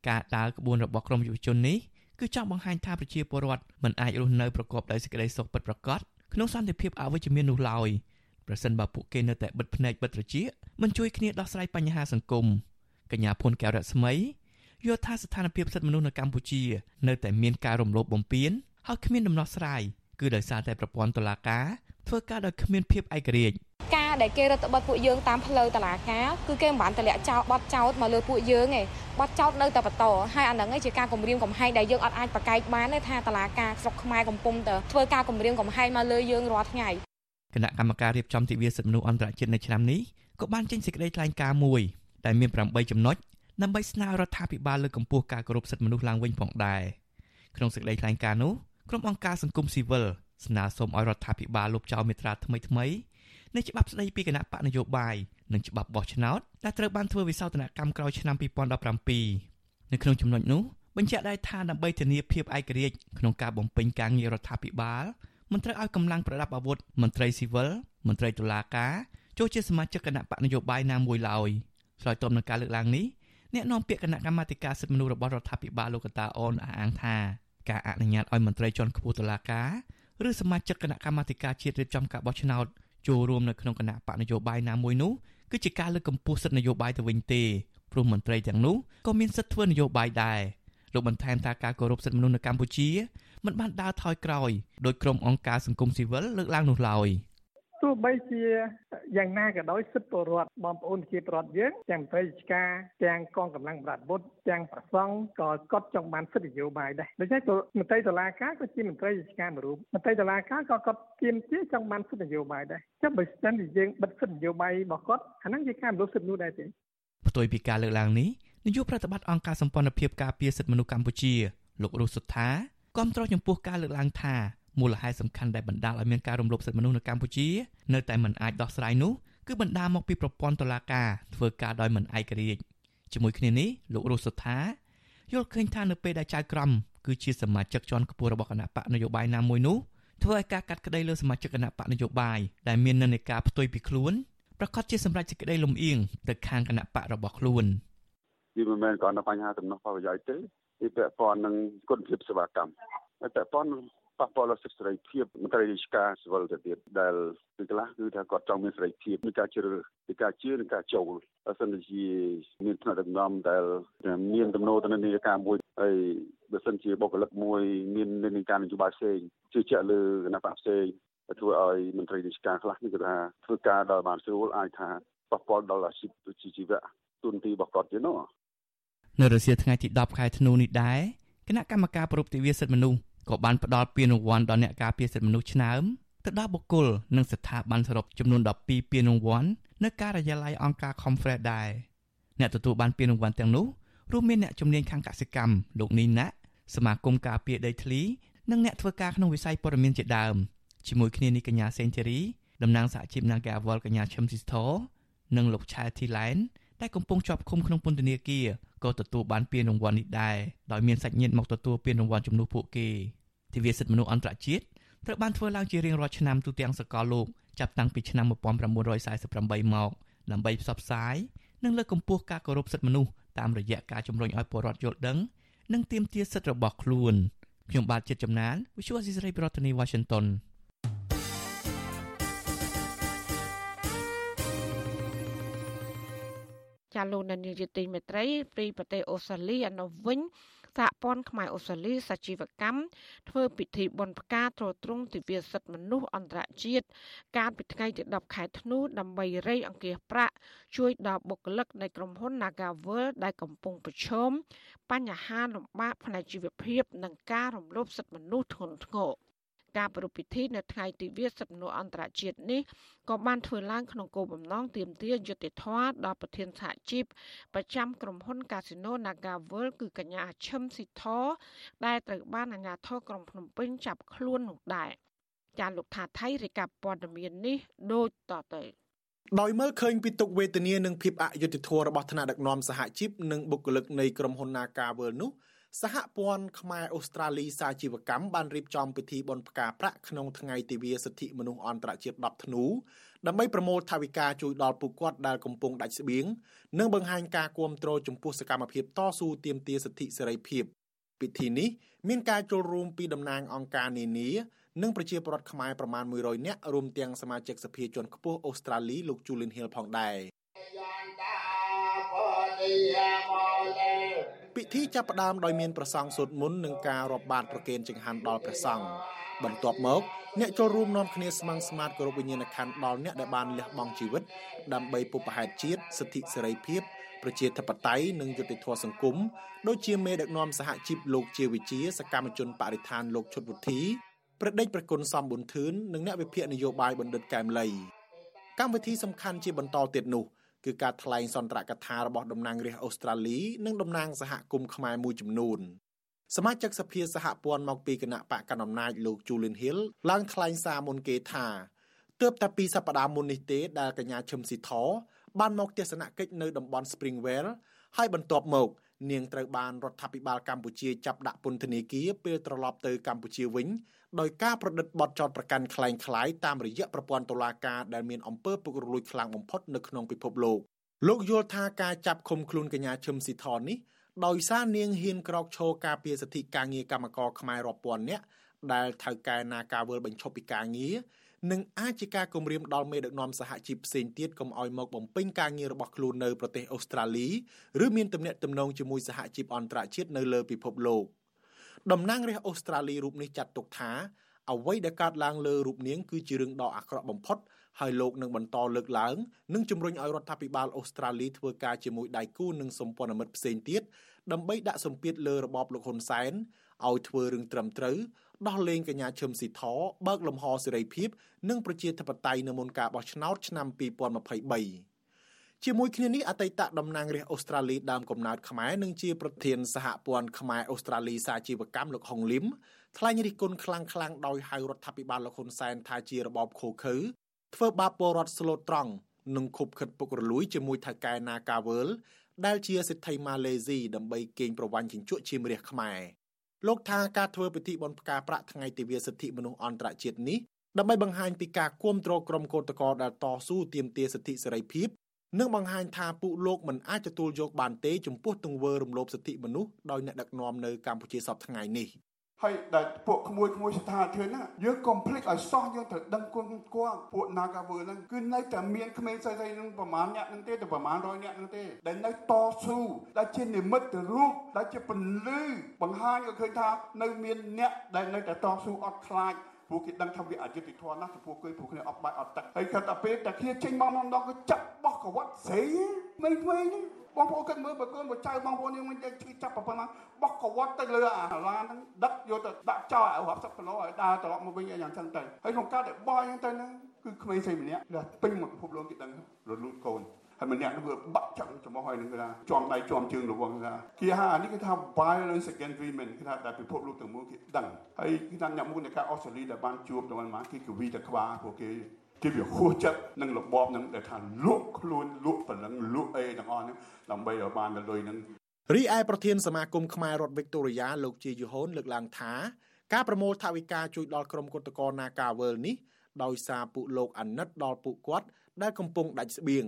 ការដើរក្បួនរបស់ក្រុមយុវជននេះគឺចង់បង្ហាញថាប្រជាពលរដ្ឋមិនអាចរស់នៅប្រកបដោយសេចក្តីសុខពិតប្រាកដក្នុងសន្តិភាពអវិជ្ជមាននោះឡើយប្រសិនបើពួកគេនៅតែបិទភ្នែកបិទត្រចៀក មិនជួយគ្នាដោះស្រាយបញ្ហាសង្គមកញ្ញាភុនកែវរស្មីយល់ថាស្ថានភាពសិទ្ធិមនុស្សនៅកម្ពុជា នៅតែមានការរំលោភបំពានហើយគ្មានដំណោះស្រាយគឺដោយសារតែប្រព័ន្ធតុលាការធ្វើការដោយគ្មានភាពឯករាជ្យការដែលគេរដ្ឋបတ်ពួកយើងតាមផ្លូវតឡាការគឺគេមិនបានតម្លាក់ចោលបត់ចោតមកលើពួកយើងទេបត់ចោតនៅតែបន្តហើយអាហ្នឹងឯងជាការគម្រាមកំហែងដែលយើងអត់អាចប្រកែកបានទេថាតឡាការស្រុកខ្មែរកំពុងតែធ្វើការគម្រាមកំហែងមកលើយើងរាល់ថ្ងៃគណៈកម្មការរៀបចំទិវាសិទ្ធិមនុស្សអន្តរជាតិនៅឆ្នាំនេះ ក៏បានចេញសេចក្តីថ្លែងការណ៍មួយដែលមាន8ចំណុចដើម្បីស្នើរដ្ឋាភិបាលលើកកម្ពស់ការគោរពសិទ្ធិមនុស្សឡើងវិញផងដែរក្នុងសេចក្តីថ្លែងការណ៍នោះក្រុមអង្គការសង្គមស៊ីវិលស្នើសុំឲ្យរដ្ឋាភិបាលលុបចោលមាត្រាថ្មីថ្មីនៃច្បាប់ស្តីពីគណៈបកនយោបាយនិងច្បាប់បោះឆ្នោតដែលត្រូវបានធ្វើវិសោធនកម្មក្រោយឆ្នាំ2017នៅក្នុងចំណុចនោះបញ្ជាក់ដែរថាដើម្បីធានាភាពឯករាជ្យក្នុងការបំពេញការងាររដ្ឋាភិបាលមិនត្រូវឲ្យកម្លាំងប្រដាប់អាវុធមន្ត្រីស៊ីវិលមន្ត្រីតុលាការ ចូលជាសមាជិកគណៈបកនយោបាយណាមួយឡើយឆ្លើយតបនឹងការលើកឡើងនេះអ្នកនាំពាក្យគណៈកម្មាធិការសិទ្ធិមនុស្សរបស់រដ្ឋាភិបាលលោកកតាអូនអះអាងថាការអនុញ្ញាតឲ្យមន្ត្រីជាន់ខ្ពស់តុលាការឬសមាជិកគណៈកម្មាធិការជាតិរៀបចំការបោះឆ្នោតចូលរួមនៅក្នុងគណៈបកនយោបាយណាមួយនោះគឺជាការលើកកម្ពស់សិទ្ធិនយោបាយទៅវិញទេព្រោះមន្ត្រីទាំងនោះក៏មានសិទ្ធិធ្វើនយោបាយដែរលោកបន្ថែមថាការគោរពសិទ្ធិមនុស្សនៅកម្ពុជាមិនបានដើរថយក្រោយដោយក្រុមអង្គការសង្គមស៊ីវិលលើកឡើងនោះឡើយ ទោះបីជាយ៉ាងណាក៏ដោយសិទ្ធិពលរដ្ឋបងប្អូនជាពលរដ្ឋយើងទាំងប្រតិការទាំងកងកម្លាំងប្រដាប់អាវុធទាំងប្រសង់ក៏កត់ចង់បានសិទ្ធិនយោបាយដែរដូច្នេះមន្ត្រីតុលាការក៏ជាមន្ត្រីរាជការមួយរូបមន្ត្រីតុលាការក៏គាត់ទាមទារចង់បានសិទ្ធិនយោបាយដែរចាំបើស្ទើរតែយើងបិទសិទ្ធិនយោបាយរបស់គាត់អាហ្នឹងជាការរំលោភសិទ្ធិនោះដែរទេផ្ទុយពីការលើកឡើងនេះនាយកប្រតិបត្តិអង្គការសម្ព័ន្ធភាពការពារសិទ្ធិមនុស្សកម្ពុជា លោករស់សុថាគាំទ្រចំពោះការលើកឡើងថា មូលហេតុសំខាន់ដែលបណ្ដាលឲ្យមានការរំលោភសិទ្ធិមនុស្សនៅកម្ពុជានៅតែមិនអាចដោះស្រាយនោះគឺបណ្ដាលមកពីប្រព័ន្ធតុលាការធ្វើការដោយមិនឯករាជ្យជាមួយគ្នានេះលោករស់សុថាយល់ឃើញថានៅពេលដែលចៅក្រមគឺជាសមាជិកជាន់ខ្ពស់របស់គណៈបកនយោបាយណាមួយនោះធ្វើឲ្យការកាត់ក្តីលើសមាជិកគណៈបកនយោបាយដែលមាននិន្នាការផ្ទុយពីខ្លួនប្រកាសជាសម្រាប់សេចក្តីលំអៀងទៅខាងគណៈបករបស់ខ្លួនវាមិនមែនគ្រាន់តែបញ្ហាដំណោះផលប្រយោជន៍ទេវាពាក់ព័ន្ធនឹងគុណភាពសេវាកម្មហើយពាក់ព័ន្ធនឹង ប៉ះពាល់ដល់សិទ្ធិសេរីភាពមន្ត្រីរាជការស៊ីវិលទៅទៀតដែលពីខ្លះគឺថាគាត់ចង់មានសេរីភាពនៃការជ្រើសនៃការជឿនិងការចូលបើសិនជាមានថ្នាក់ដឹកនាំដែលមានទំនោរទៅនឹងនីតិការមួយហើយបើសិនជាបុគ្គលិកមួយមាននីតិការនយោបាយផ្សេងជឿជាក់លើគណៈបកផ្សេងធ្វើឲ្យមន្ត្រីរាជការខ្លះគឺថាធ្វើការដល់បានស្រួលអាចថាប៉ះពាល់ដល់អាជីពជីវៈទុនទីរបស់គាត់ទៀតនោះនៅរសៀលថ្ងៃទី10ខែធ្នូនេះដែរគណៈកម្មការប្រពៃទិវាសិទ្ធិមនុស្ស ក៏បានផ្ដល់ពានរង្វាន់ដល់អ្នកការពារសិទ្ធិមនុស្សឆ្នើមទៅដល់បុគ្គលនិងស្ថាប័នសរុបចំនួន12ពានរង្វាន់នៅការិយាល័យអង្គការ Confred ដែរអ្នកទទួលបានពានរង្វាន់ទាំងនោះរួមមានអ្នកជំនាញខាងកសិកម្មលោកនីណាសមាគមការពារដីធ្លីនិងអ្នកធ្វើការក្នុងវិស័យព័ត៌មានជាដើមជាមួយគ្នានេះកញ្ញាសេងធីរីតំណាងសហជីព Nagawal កញ្ញាឈឹមស៊ីស្ធនិងលោកឆែធីឡែនដែលកំពុងជាប់ឃុំក្នុងពន្ធនាគារ ក៏ទទួលបានពានរង្វាន់នេះដែរដោយមានសាច់ញាតិមកទទួលពានរង្វាន់ជំនួសពួកគេទិវាសិទ្ធិមនុស្សអន្តរជាតិត្រូវបានធ្វើឡើងជារៀងរាល់ឆ្នាំទូទាំងសកលលោកចាប់តាំងពីឆ្នាំ1948មកដើម្បីផ្សព្វផ្សាយនិងលើកកម្ពស់ការគោរពសិទ្ធិមនុស្សតាមរយៈការជំរុញឲ្យពលរដ្ឋយល់ដឹងនិងទាមទារសិទ្ធិរបស់ខ្លួនខ្ញុំបាទចិត្តចំណាន Visual Society ប្រធានាទី Washington ចាលោកនាយកទីមេត្រីព្រីប្រទេសអូស្ត្រាលីអនុវិញសហព័ន្ធខ្មែរអូស្ត្រាលីសាជីវកម្មធ្វើពិធីបុណ្យផ្កាទ្រទ្រង់ទិវាសិទ្ធិមនុស្សអន្តរជាតិកាលពីថ្ងៃទី10ខែធ្នូដើម្បីរៃអង្គាសប្រាក់ជួយដល់បុគ្គលិកនៃក្រុមហ៊ុន Nagavel ដែលកំពុងប្រឈមបញ្ហាលំបាកផ្នែកជីវភាព និងការរំលោភសិទ្ធិមនុស្សធ្ងន់ធ្ងរ ការប្រារព្ធពិធីនៅថ្ងៃទិវាសិទ្ធិមនុស្សអន្តរជាតិនេះក៏បានធ្វើឡើងក្នុងគោលបំណងទាមទារយុត្តិធម៌ដល់ប្រធានសហជីពប្រចាំក្រុមហ៊ុន Casino Naga World គឺកញ្ញាឈឹមស៊ីធដែលត្រូវបានអាជ្ញាធរក្រុងភ្នំពេញចាប់ខ្លួននោះដែរចាលោកថាថៃរាយការណ៍ព័ត៌មាននេះដូចតទៅដោយមើលឃើញពីទុកវេទនានិងភាពអយុត្តិធម៌របស់ថ្នាក់ដឹកនាំសហជីពនិងបុគ្គលិកនៃក្រុមហ៊ុន Naga World នោះ សហព័ន្ធខ្មែរអូស្ត្រាលីសាជីវកម្មបានរៀបចំពិធីបុណ្យផ្កាប្រាក់ក្នុងថ្ងៃទិវាសិទ្ធិមនុស្សអន្តរជាតិ10ធ្នូដើម្បីប្រមូលថវិកាជួយដល់ពួកគាត់ដែលកំពុងដាច់ស្បៀងនិងបង្ហាញការគាំទ្រចំពោះសកម្មភាពតស៊ូទាមទារសិទ្ធិសេរីភាពពិធីនេះមានការចូលរួមពីតំណាងអង្គការនានានិងប្រជាពលរដ្ឋខ្មែរប្រមាណ100នាក់រួមទាំងសមាជិកសភាជាន់ខ្ពស់អូស្ត្រាលីលោក Julian Hill ផងដែរ ពិធីចាប់ផ្ដើមដោយមានប្រសង់សូត្រមន្តនិងការរាប់បាតប្រគេនចង្ហាន់ដល់ព្រះសង្ឃបន្ទាប់មកអ្នកចូលរួមនាំគ្នាស្មឹងស្មាតគោរពវិញ្ញាណក្ខន្ធដល់អ្នកដែលបានលះបង់ជីវិត ដើម្បីពុបហេតុជាតិសិទ្ធិសេរីភាពប្រជាធិបតេយ្យនិងយុត្តិធម៌សង្គមដូចជាមេដឹកនាំសហជីពលោកជាវិជាសកម្មជនបរិស្ថានលោកឈុតវុធីប្រដេចប្រគុណសំប៊ុនធឿននិងអ្នកវិភាគនយោបាយបណ្ឌិតកែមលីកម្មវិធីសំខាន់ជាបន្តទៀតនោះ គឺការថ្លែងសន្ទរកថារបស់តំណាងរាស្ត្រអូស្ត្រាលីនិងតំណាងសហគមន៍ខ្មែរមួយចំនួនសមាជិកសភាសហព័ន្ធមកពីគណៈបកកណ្ដាលអំណាចលោក Julian Hill ឡើងថ្លែងសារមុនគេថាទើបតែពីសប្តាហ៍មុននេះទេដែលកញ្ញាឈឹមស៊ីធបានមកទស្សនកិច្ចនៅតំបន់ Springvale ហើយបន្ទាប់មក នាងត្រូវបានរដ្ឋាភិបាលកម្ពុជាចាប់ដាក់ពន្ធនាគារពេលត្រឡប់ទៅកម្ពុជាវិញ ដោយការប្រឌិតបទចោទប្រកាន់คล้ายៗតាមរយៈប្រព័ន្ធតុលាការដែលមានអំពើពុករលួយខ្លាំងបំផុតនៅក្នុងពិភពលោកលោកយល់ថាការចាប់ឃុំខ្លួនកញ្ញាឈឹមស៊ីថននេះដោយសារនាងហ៊ានក្រោកឈរការពារសិទ្ធិការងារកម្មករខ្មែររាប់ពាន់នាក់ដែលថៅកែណាការវើលបញ្ឈប់ពីការងារនិងអាចជាការគំរាមដល់មេដឹកនាំសហជីពផ្សេងទៀតកុំឲ្យមកបំពេញការងាររបស់ខ្លួននៅប្រទេសអូស្ត្រាលីឬមានទំនាក់ទំនងជាមួយសហជីពអន្តរជាតិនៅលើពិភពលោក តំណាងរាស្ត្រអូស្ត្រាលីរូបនេះចាត់ទុកថាអ្វីដែលកើតឡើងលើរូបនាងគឺជារឿងដ៏អាក្រក់បំផុតហើយលោកនឹងបន្តលើកឡើងនិងជំរុញឲ្យរដ្ឋាភិបាលអូស្ត្រាលីធ្វើការជាមួយដៃគូនិងសម្ព័ន្ធមិត្តផ្សេងទៀតដើម្បីដាក់សម្ពាធលើរបបលោកហ៊ុនសែនឲ្យធ្វើរឿងត្រឹមត្រូវដោះលែងកញ្ញាឈឹមស៊ីធបើកលំហសេរីភាព និងប្រជាធិបតេយ្យនៅមុនការបោះឆ្នោតឆ្នាំ2023 ជាមួយគ្នានេះអតីតតំណាងរាស្ត្រអូស្ត្រាលីដើមកំណើតខ្មែរនិងជាប្រធានសហព័ន្ធខ្មែរអូស្ត្រាលីសាជីវកម្មលោកហុងលឹមថ្លែងរិះគន់ខ្លាំងៗដោយហៅរដ្ឋាភិបាលលោកហ៊ុនសែនថាជារបបខូខើធ្វើបាបពលរដ្ឋស្លូតត្រង់និងខុបខិតពុករលួយជាមួយថៅកែណាកាវើលដែលជាសិទ្ធិម៉ាឡេស៊ីដើម្បីកេងប្រវ័ញ្ចជញ្ជក់ជាមរះខ្មែរលោកថាការធ្វើពិធីបុណ្យផ្កាប្រាក់ថ្ងៃទិវាសិទ្ធិមនុស្សអន្តរជាតិនេះដើម្បីបង្ហាញពីការគាំទ្រក្រុមកោតក្រដែលតស៊ូទាមទារសិទ្ធិសេរីភាព និងបង្ហាញថាពួកលោកមិនអាចទទួលយកបានទេចំពោះទង្វើរំលោភសិទ្ធិមនុស្សដោយអ្នកដឹកនាំនៅកម្ពុជាសពថ្ងៃនេះហើយដែលពួកក្មួយក្មួយស្ថានធឿនហ្នឹងយើងកុំភ្លេចឲ្យសោះយើងត្រូវដឹងគុណគាត់ពួក Nagawer ហ្នឹងគឺនៅតែមានក្មេងស្រីស្រីហ្នឹងប្រហែលអ្នកហ្នឹងទេទៅប្រហែល100អ្នកហ្នឹងទេដែលនៅតស៊ូដែលជានិមិត្តរូបដែលជាពន្លឺបង្ហាញឲ្យឃើញថានៅមានអ្នកដែលនៅតែតស៊ូអត់ខ្លាច ពួកគេដឹងថាវាអយុត្តិធម៌ណាស់ចំពោះគេពួកគ្នាអត់បាយអត់ទឹកហើយគាត់តែពេលតែគ្នាចេញមកម្ដងគឺចាប់បោះកវ៉ាត់ស្រីមិនថ្មីនេះបងប្អូនគិតមើលបើកូនបើចៅបងប្អូនយើងមិនចេះឈឺចាប់ប៉ុណ្ណាបោះកវត្តទៅលើអាឡានហ្នឹងដឹកយកទៅដាក់ចោលឲ្យរាប់សិបគីឡូឲ្យដើរត្រឡប់មកវិញអីយ៉ាងចឹងទៅហើយក្នុងការដែលបោះយ៉ាងទៅហ្នឹងគឺក្មេងស្រីម្នាក់ដែលពេញមកពិភពលោកគេដឹងរលូតកូន ហើយម្នាក់នោះវាបាក់ចាំចំោះហើយនឹងគេថាជាប់ដៃជាប់ជើងរវងថាគេថានេះគេថា violence against women គេថាដែលពិភពលោកទាំងមូលគេដឹងហើយគេថាអ្នកមួយនៃការអូស្ត្រាលីដែលបានជួបទៅមកគេគវីតក្បាលពួកគេគេវាហួសចិត្តនឹងរបបនឹងដែលថាលក់ខ្លួនលក់ប៉ុណ្ណឹងលក់អីទាំងអស់ហ្នឹងដើម្បីឲ្យបានលុយហ្នឹងរីឯប្រធានសមាគមខ្មែររដ្ឋវិកតូរីយ៉ាលោកជាយូហូនលើកឡើងថាការប្រមូលថវិកាជួយដល់ក្រុមគុតកោនាការវើលនេះដោយសារពួកលោកអាណិតដល់ពួកគាត់ដែលកំពុងដាច់ស្បៀង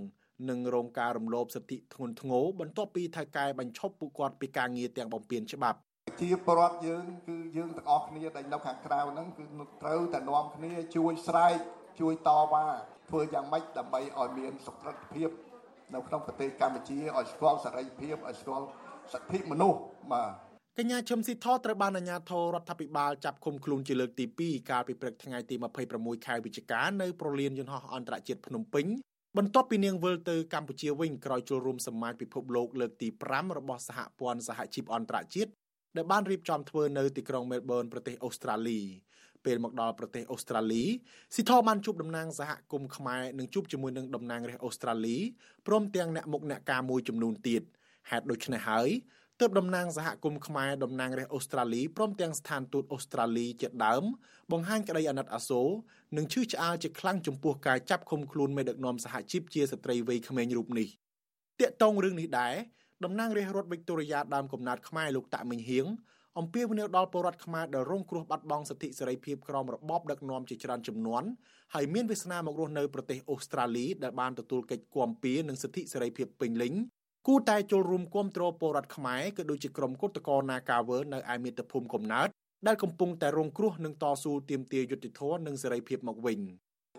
និងរងការរំលោភសិទ្ធិធ្ងន់ធ្ងរបន្ទាប់ពីថៅកែបញ្ឈប់ពួកគាត់ពីការងារទាំងបំពេញច្បាប់ជាប្រដ្ឋយើងគឺយើងទាំងអស់គ្នាដែលនៅខាងក្រៅហ្នឹងគឺត្រូវតែនាំគ្នាជួយស្រែកជួយតវ៉ាធ្វើយ៉ាងម៉េចដើម្បីឲ្យមានសុខភាពនៅក្នុងប្រទេសកម្ពុជាឲ្យស្គាល់សេរីភាពឲ្យស្គាល់សិទ្ធិមនុស្សបាទកញ្ញាឈឹមស៊ីថត្រូវបានអាជ្ញាធររដ្ឋាភិបាលចាប់ឃុំខ្លួនជាលើកទី2កាលពីព្រឹកថ្ងៃទី26ខែវិច្ឆិកានៅប្រលានយន្តហោះអន្តរជាតិភ្នំពេញ បន្ទាប់ពីនាងវិលទៅកម្ពុជាវិញក្រោយចូលរួមសមាជពិភពលោកលើកទី5របស់សហព័ន្ធសហជីពអន្តរជាតិដែលបានរៀបចំធ្វើនៅទីក្រុងមែលប៊នប្រទេសអូស្ត្រាលីពេលមកដល់ប្រទេសអូស្ត្រាលីស៊ីថបានជួបតំណាងសហគមន៍ខ្មែរនិងជួបជាមួយនឹងតំណាងរាស្ត្រអូស្ត្រាលីព្រមទាំងអ្នកមុខអ្នកការមួយចំនួនទៀតហេតុដូច្នេះហើយ ទើបតំណាងសហគមន៍ខ្មែរតំណាងរាស្ត្រអូស្ត្រាលីព្រមទាំងស្ថានទូតអូស្ត្រាលីជាដើមបង្ហាញក្តីអាណិតអាសូរនិងឈឺឆ្អាលជាខ្លាំងចំពោះការចាប់ឃុំខ្លួនមេដឹកនាំសហជីពជាស្ត្រីវ័យក្មេងរូបនេះតាកតងរឿងនេះដែរតំណាងរាស្ត្ររដ្ឋវិកតូរីយ៉ាដើមកំណត់ខ្មែរលោកតាក់មិញហៀងអំពាវនាវដល់ពលរដ្ឋខ្មែរដែលរងគ្រោះបាត់បង់សិទ្ធិសេរីភាពក្រោមរបបដឹកនាំជាច្រើនចំនួនហើយមានវាសនាមករស់នៅប្រទេសអូស្ត្រាលីដែលបានទទួលកិច្ចគាំពៀនិងសិទ្ធិសេរីភាពពេញលេញ គូតែចូលរួមគាំទ្រពលរដ្ឋខ្មែរក៏ដូចជាក្រុមគឧតកោនាការវើនៅឯមាតុភូមិកំណើតដែលកំពុងតែរងគ្រោះនឹងតស៊ូទាមទារយុត្តិធម៌និងសេរីភាពមកវិញ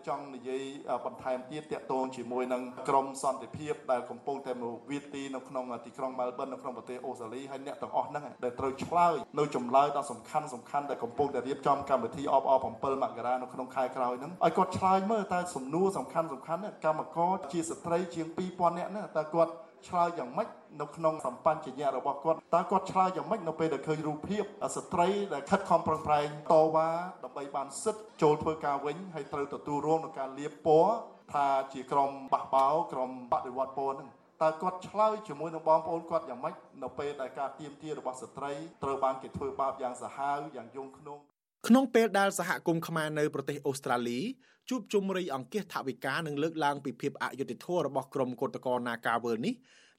ចង់និយាយបន្ថែមទៀតតកតងជាមួយនឹងក្រមសន្តិភាពដែលកំពុងតែមកវាទីនៅក្នុងទីក្រុងមែលប៊ននៅក្នុងប្រទេសអូស្ត្រាលីហើយអ្នកទាំងអស់ហ្នឹងដែលត្រូវឆ្លើយនៅចម្លើយដ៏សំខាន់សំខាន់ដែលកំពុងតែរៀបចំកម្មវិធីអបអរ7មករានៅក្នុងខែក្រោយហ្នឹងឲ្យគាត់ឆ្លើយមើលតើសំណួរសំខាន់សំខាន់កម្មករជាស្ត្រីជាង2000នាក់ហ្នឹងតើគាត់ ឆ្លើយយ៉ាងម៉េចនៅក្នុងសម្បញ្ញៈរបស់គាត់តើគាត់ឆ្លើយយ៉ាងម៉េចនៅពេលដែលឃើញរូបភាពស្ត្រីដែលខិតខំប្រឹងប្រែងតវ៉ាដើម្បីបានសិទ្ធិចូលធ្វើការវិញហើយត្រូវទទួលរងនឹងការលាបពណ៌ថាជាក្រុមបះបោក្រុមបដិវត្តពណ៌ហ្នឹងតើគាត់ឆ្លើយជាមួយនឹងបងប្អូនគាត់យ៉ាងម៉េចនៅពេលដែលការទៀមទារបស់ស្ត្រីត្រូវបានគេធ្វើបាបយ៉ាងសាហាវយ៉ាងយងខ្នង ក្នុងពេលដែលសហគមន៍ខ្មែរនៅប្រទេសអូស្ត្រាលីជួបជុំរៃអង្គាសថវិកានិងលើកឡើងពីភាពអយុត្តិធម៌របស់ក្រុមកុតកោនាការវើនេះ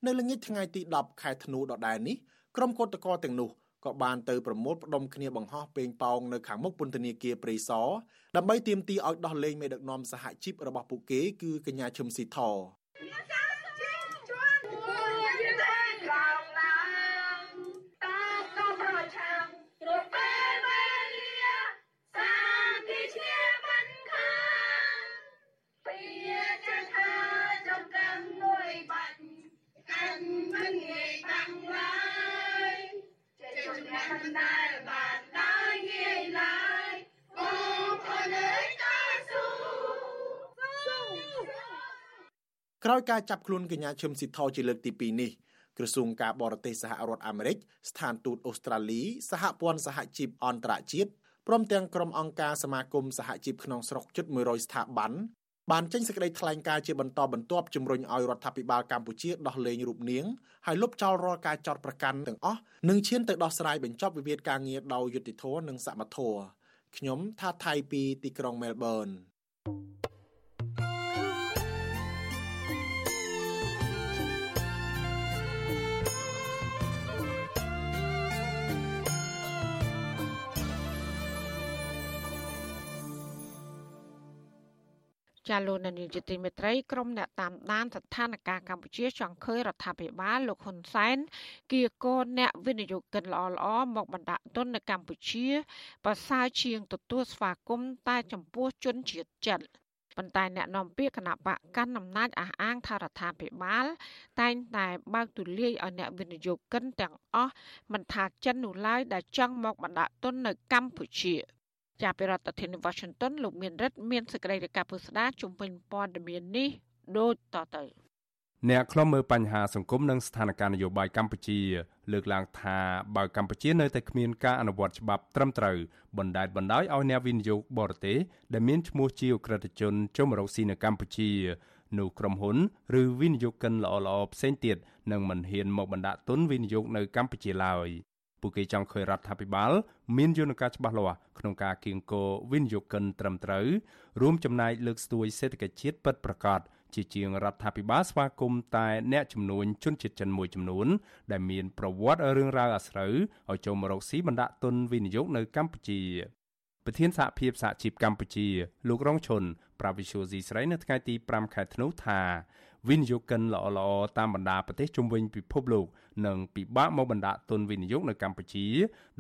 នៅល្ងាចថ្ងៃទី10ខែធ្នូដដែលនេះក្រុមកុតកោទាំងនោះក៏បានទៅប្រមូលផ្ដុំគ្នាបង្ហោះពេងប៉ោងនៅខាងមុខពន្ធនាគារព្រៃសរដើម្បីទាមទារឲ្យដោះលែងមេដឹកនាំសហជីពរបស់ពួកគេគឺកញ្ញាឈឹមស៊ីធ ក្រោយការចាប់ខ្លួនកញ្ញាឈឹមស៊ីថោជាលើកទី2នេះក្រសួងការបរទេសសហរដ្ឋអាមេរិកស្ថានទូតអូស្ត្រាលីសហព័ន្ធសហជីពអន្តរជាតិព្រមទាំងក្រុមអង្គការសមាគមសហជីពក្នុងស្រុកជិត100ស្ថាប័នបានចេញសេចក្តីថ្លែងការណ៍ជាបន្តបន្ទាប់ជំរុញឲ្យរដ្ឋាភិបាលកម្ពុជាដោះលែងរូបនាងហើយលុបចោលរាល់ការចោទប្រកាន់ទាំងអស់និងឈានទៅដោះស្រាយបញ្ចប់វិវាទការងារដោយយុត្តិធម៌និងសមធម៌ខ្ញុំថាថៃពីទីក្រុងមែលប៊ន ចាលោកនានីជាទីមេត្រីក្រុមអ្នកតាមដានស្ថានភាពកម្ពុជាចង់ឃើញរដ្ឋាភិបាលលោកហ៊ុនសែនគៀកោអ្នកវិនិយោគិនល្អៗមកបណ្ដាក់ទុននៅកម្ពុជាប្រសើរជាងទទួលស្វាគមន៍តែចំពោះជនជាតិចិនប៉ុន្តែអ្នកនាំពាក្យគណៈបកកាន់អំណាចអះអាងថារដ្ឋាភិបាល តែងតែបើកទូលាយឲ្យអ្នកវិនិយោគិនទាំងអស់មិនថាចិននោះឡើយដែលចង់មកបណ្ដាក់ទុននៅកម្ពុជា ចាប់ពីរដ្ឋធានី Washington លោកមានរិទ្ធមានសេចក្តីរាយការណ៍ពុស្ដាជំវិញព័ត៌មាននេះដូចតទៅអ្នកខ្លំមើលបញ្ហាសង្គមនិងស្ថានភាពនយោបាយកម្ពុជា លើកឡើងថាបើកម្ពុជានៅតែគ្មានការអនុវត្តច្បាប់ត្រឹមត្រូវបណ្ដាលបណ្ដោយឲ្យអ្នកវិនិយោគបរទេសដែលមានឈ្មោះជាអក្រិតជនចូលមករកស៊ីនៅកម្ពុជានោះក្រុមហ៊ុនឬវិនិយោគិនល្អៗផ្សេងទៀតនឹងមិនហ៊ានមកបណ្ដាក់ទុនវិនិយោគនៅកម្ពុជាឡើយ ពួកគេចង់ឃើញរដ្ឋាភិបាលមានយន្តការច្បាស់លាស់ក្នុងការគៀងគរវិនិយោគិនត្រឹមត្រូវរួមចំណែកលើកស្ទួយសេដ្ឋកិច្ចជាតិពិតប្រាកដជាជាងរដ្ឋាភិបាលស្វាគមន៍តែអ្នកចំនួនជនជាតិចិនមួយចំនួន ដែលមានប្រវត្តិរឿងរ៉ាវអាស្រូវឲ្យចូលមករកស៊ីបណ្ដាក់ទុនវិនិយោគនៅកម្ពុជាប្រធានសហភាពសហជីពកម្ពុជា លោករងឈុនប្រាវិសុយស៊ីស្រីនៅថ្ងៃទី5ខែធ្នូថា វិនិយោគិនល្អៗតាមបណ្ដាប្រទេសជុំវិញពិភពលោកនឹងពិបាកមកបណ្ដាក់ទុនវិនិយោគនៅកម្ពុជា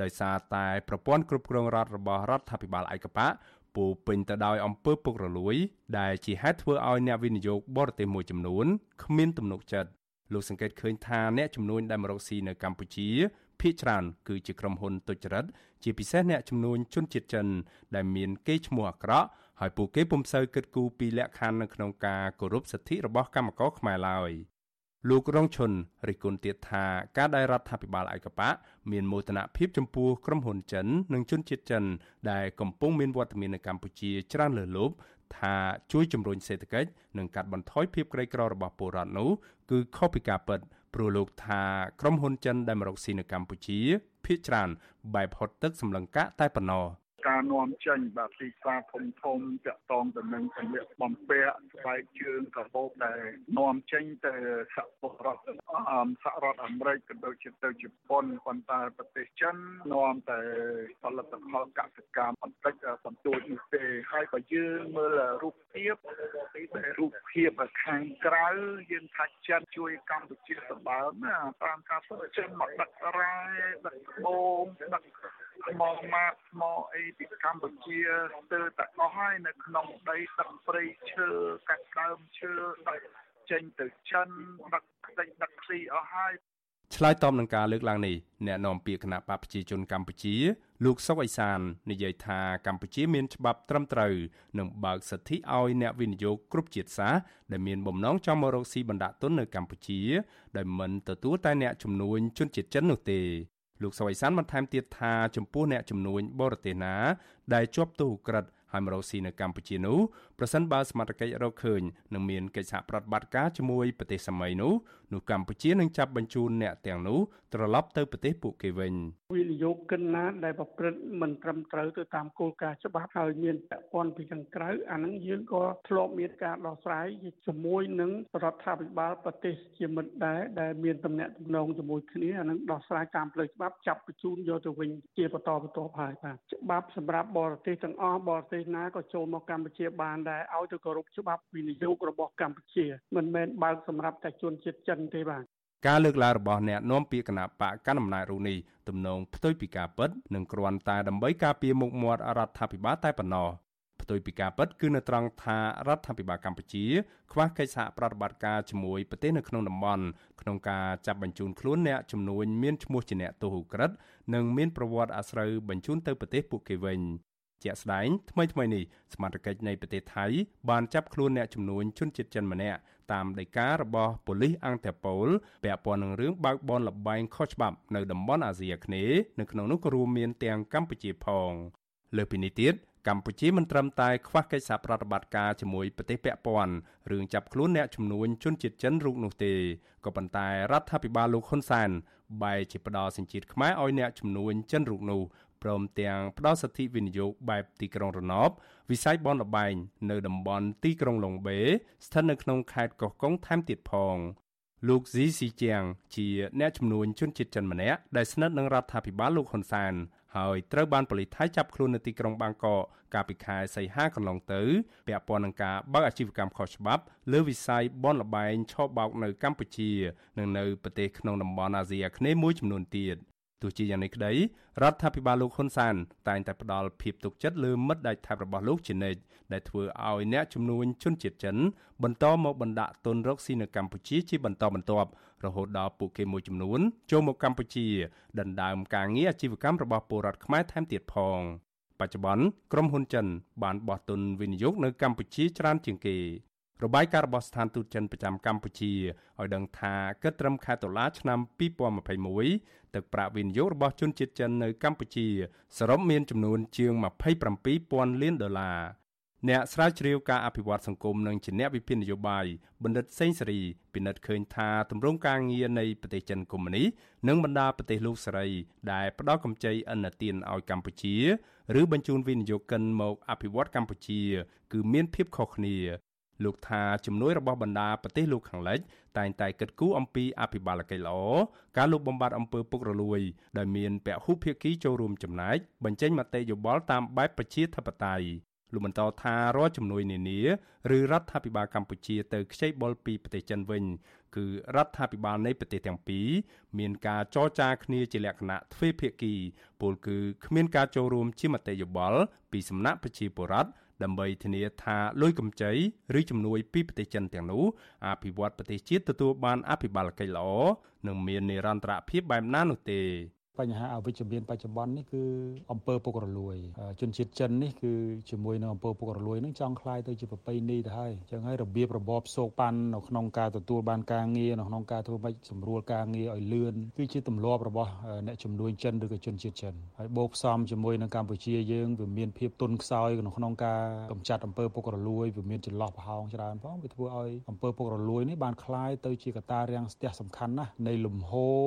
ដោយសារតែប្រព័ន្ធគ្រប់គ្រងរដ្ឋរបស់រដ្ឋាភិបាលឯកបកពោពេញទៅដោយអំពើពុករលួយ ដែលជាហេតុធ្វើឲ្យអ្នកវិនិយោគបរទេសមួយចំនួនគ្មានទំនុកចិត្តលោកសង្កេតឃើញថាអ្នកចំនួនដែលមករកស៊ីនៅកម្ពុជាភាគច្រើនគឺជាក្រុមហ៊ុនទុច្ចរិតជាពិសេសអ្នកចំនួនជនជាតិចិនដែលមានកេរ្តិ៍ឈ្មោះអាក្រក់ ហើយពួកគេពុំសូវគិតគូរពីលក្ខខណ្ឌនៅក្នុងការគោរពសិទ្ធិរបស់កម្មករខ្មែរឡើយលោករងឈុនរិះគន់ទៀតថាការដែលរដ្ឋាភិបាលឯកបៈមានមោទនភាពចំពោះក្រុមហ៊ុនចិន និងជនជាតិចិន ដែលកំពុងមានវត្តមាននៅកម្ពុជាច្រើនលើសលប់ថាជួយជំរុញសេដ្ឋកិច្ចនិងកាត់បន្ថយភាពក្រីក្ររបស់ពលរដ្ឋនោះគឺខុសពីការពិតព្រោះលោកថាក្រុមហ៊ុនចិនដែលមករកស៊ីនៅកម្ពុជាភាគច្រើនបែបហត់ទឹកសម្លឹងកាកតែប៉ុណ្ណោះ ការនាំចេញបាទទីផ្សារធំធំតាក់ទងទៅនឹងសម្លៀកបំពាក់ស្បែកជើងកាបូបដែលនាំចេញទៅសហពលរដ្ឋសហរដ្ឋអាមេរិកក៏ដូចជាទៅជប៉ុនប៉ុន្តែប្រទេសចិននាំតែផលិតផលកសិកម្មបន្តិចបន្តួចនោះទេហើយបើយើងមើលរូបភាពដែលរូបភាពខាងក្រៅយើងថាចិនជួយកម្ពុជាសម្បើមណាតាមការពិតចិនមកដឹករ៉ែដឹកត្បូងដឹកថ្មម៉ាតថ្មអីពីកម្ពុជាស្ទើរតែអស់ហើយនៅក្នុងដីទឹកព្រៃឈើកាត់ដើមឈើដឹកចេញទៅចិនដឹកខ្ទេចដឹកខ្ស៊ីអស់ហើយឆ្លើយតបនឹងការលើកឡើងនេះអ្នកនាំពាក្យគណៈបកប្រជាជនកម្ពុជាលោកសុកអេសាននិយាយថាកម្ពុជាមានច្បាប់ត្រឹមត្រូវនិងបើកសិទ្ធិឲ្យអ្នកវិនិយោគគ្រប់ជាតិសាសន៍ដែលមានបំណងចង់មករកស៊ីបណ្ដាក់ទុននៅកម្ពុជាដោយមិនទទួលតែអ្នកជំនួញជនជាតិចិននោះទេ លោកសវ័យសានបន្ថែមទៀតថាចំពោះអ្នកជំនួញបរទេសណា ដែលជាប់ទោសក្រិតហើយមករកស៊ីនៅកម្ពុជានោះ ប្រសិនបើសមត្ថកិច្ចរកឃើញនឹងមានកិច្ចសហប្រតិបត្តិការជាមួយប្រទេសសម័យនោះនោះកម្ពុជានឹងចាប់បញ្ជូនអ្នកទាំងនោះត្រឡប់ទៅប្រទេសពួកគេវិញវិនិយោគិនណាដែលប្រព្រឹត្តមិនត្រឹមត្រូវទៅតាមគោលការណ៍ច្បាប់ហើយមានពាក់ព័ន្ធពីខាងក្រៅអានឹងយើងក៏ធ្លាប់មានការដោះស្រាយជាមួយនឹងរដ្ឋាភិបាលប្រទេសជាមិត្តដែរដែលមានតំណែងតំណងជាមួយគ្នាអានឹងដោះស្រាយតាមផ្លូវច្បាប់ចាប់បញ្ជូនយកទៅវិញជាបន្តបន្ទាប់ហើយបាទច្បាប់សម្រាប់បរទេសទាំងអស់បរទេសណាក៏ចូលមកកម្ពុជាបានដែរឲ្យទៅគោរពច្បាប់វិនិយោគរបស់កម្ពុជាមិនមែនបើកសម្រាប់តែជនជាតិចិនទេបាទការលើកឡើងរបស់អ្នកនាំពាក្យគណៈបកកណ្ដាលអំណាចរូនេះទំនងផ្ទុយពីការពិតនិងគ្រាន់តែដើម្បីការពារមុខមាត់រដ្ឋាភិបាលតែប៉ុណ្ណោះផ្ទុយពីការពិតគឺនៅត្រង់ថារដ្ឋាភិបាលកម្ពុជាខ្វះកិច្ចសហប្រតិបត្តិការជាមួយប្រទេសនៅក្នុងតំបន់ក្នុងការចាប់បញ្ជូនខ្លួនអ្នកចំនួនមានឈ្មោះជាអ្នកទោសឧក្រិដ្ឋនិងមានប្រវត្តិអាស្រូវបញ្ជូនទៅប្រទេសពួកគេវិញ ជាក់ស្ដែងថ្មីថ្មីនេះសមាជិកនៃប្រទេសថៃបានចាប់ខ្លួនអ្នកចំនួនជនជាតិចិនម្នាក់តាមដីការបស់ប៉ូលីសអង្គតាប៉ូលពាក់ព័ន្ធនឹងរឿងបើកបនលបែងខុសច្បាប់នៅតំបន់អាស៊ីអាគ្នេយ៍នៅក្នុងនោះក៏រួមមានទាំងកម្ពុជាផងលើពីនេះទៀតកម្ពុជាមិនត្រឹមតែខ្វះកិច្ចសហប្រតិបត្តិការជាមួយប្រទេសពាក់ព័ន្ធរឿងចាប់ខ្លួនអ្នកជំនួញជនជាតិចិនរូបនោះទេក៏ប៉ុន្តែរដ្ឋាភិបាលលោកហ៊ុនសែនបែរជាផ្ដល់សញ្ជាតិខ្មែរឲ្យអ្នកជំនួញចិនរូបនោះ ព្រមទាំងផ្ដល់សិទ្ធិវិនិយោគបែបទីក្រុងរណបវិស័យបនលបែងនៅតំបន់ទីក្រុងឡុងបេស្ថិតនៅក្នុងខេត្តកោះកុងថែមទៀតផងលោកស៊ីស៊ីជាងជាអ្នកជំនួញជនជាតិចិនម្នាក់ដែលស្និទ្ធនឹងរដ្ឋាភិបាលលោកហ៊ុនសែនហើយត្រូវបានប៉ូលីសថៃចាប់ខ្លួននៅទីក្រុងបាងកកកាលពីខែសីហាកន្លងទៅពាក់ព័ន្ធនឹងការបើកអាជីវកម្មខុសច្បាប់លើវិស័យបនលបែងឆោបបោកនៅកម្ពុជា និងនៅប្រទេសក្នុងតំបន់អាស៊ីអាគ្នេយ៍មួយចំនួនទៀត។ ទោះជាយ៉ាងនេះក្តីរដ្ឋាភិបាលលោកហ៊ុនសានតែងតែផ្ដល់ភាពទុកចិត្តលើមិត្តដៃថៃរបស់លោកជានិច្ចដែលធ្វើឲ្យអ្នកជំនួញជនជាតិចិនបន្តមកបណ្ដាក់ទុនរកស៊ីនៅកម្ពុជាជាបន្តបន្ទាប់រហូតដល់ពួកគេមួយចំនួនចូលមកកម្ពុជាដណ្ដើមការងារអាជីវកម្មរបស់ពលរដ្ឋខ្មែរថែមទៀតផងបច្ចុប្បន្នក្រុមហ៊ុនចិនបានបោះទុនវិនិយោគនៅកម្ពុជាច្រើនជាងគេ របាយការណ៍របស់ស្ថានទូតចិនប្រចាំកម្ពុជាឲ្យដឹងថាគិតត្រឹមខែតុលាឆ្នាំ2021ទឹកប្រាក់វិនិយោគរបស់ជនជាតិចិននៅកម្ពុជាសរុបមានចំនួនជាង27,000លានដុល្លារអ្នកស្រាវជ្រាវការអភិវឌ្ឍសង្គមនិងជាអ្នកវិភាគនយោបាយបណ្ឌិតសេងសេរីពិនិត្យឃើញថាទម្រង់ការងារនៃប្រទេសចិនកុម្មុយនីនិងបណ្ដាប្រទេសលោកសេរីដែលផ្ដល់កម្ចីឥណទានឲ្យកម្ពុជាឬបញ្ជូនវិនិយោគិនមកអភិវឌ្ឍកម្ពុជា គឺមានភាពខុសគ្នា លោកថាជំនួយរបស់បណ្ដាប្រទេសលោកខាងលិចតែងតែគិតគូរអំពីអភិបាលកិច្ចល្អការលុបបំបាត់អំពើពុករលួយដែលមានពហុភាគីចូលរួមចំណែកបញ្ចេញមតិយោបល់តាមបែបប្រជាធិបតេយ្យលោកបន្តថារាល់ជំនួយនានាឬរដ្ឋាភិបាលកម្ពុជាទៅខ្ចីបុលពីប្រទេសចិនវិញគឺរដ្ឋាភិបាលនៃប្រទេសទាំងពីរមានការចរចាគ្នាជាលក្ខណៈទ្វេភាគីពលគឺគ្មានការចូលរួមជាមតិយោបល់ពីសំណាក់ប្រជាពលរដ្ឋ ដើម្បីធានាថាលុយកម្ចីឬជំនួយពីប្រទេសចិនទាំងនោះអភិវឌ្ឍប្រទេសជាតិទទួលបានអភិបាលកិច្ចល្អនិងមាននិរន្តរភាពបែបណានោះទេ បញ្ហាអវិជ្ជមានបច្ចុប្បន្ននេះគឺអំពើពុករលួយជនជាតិចិននេះគឺជាមួយនឹងអំពើពុករលួយនឹងចង់คลายទៅជាប្រពៃណីទៅហើយអញ្ចឹងហើយរបៀបរបបសោកប៉ាន់នៅក្នុងការទទួលបានការងារនៅក្នុងការធ្វើម៉េចសម្រួលការងារឲ្យលឿនគឺជាទម្លាប់របស់អ្នកជំនួញចិនឬក៏ជនជាតិចិនហើយបូកផ្សំជាមួយនឹងកម្ពុជាយើងវាមានភាពទុនខ្សោយនៅក្នុងការកម្ចាត់អំពើពុករលួយវាមានចន្លោះប្រហោងច្រើនផងវាធ្វើឲ្យអំពើពុករលួយនេះបានคลายទៅជាកត្តារាំងស្ទះសំខាន់ណាស់នៃលំហូរ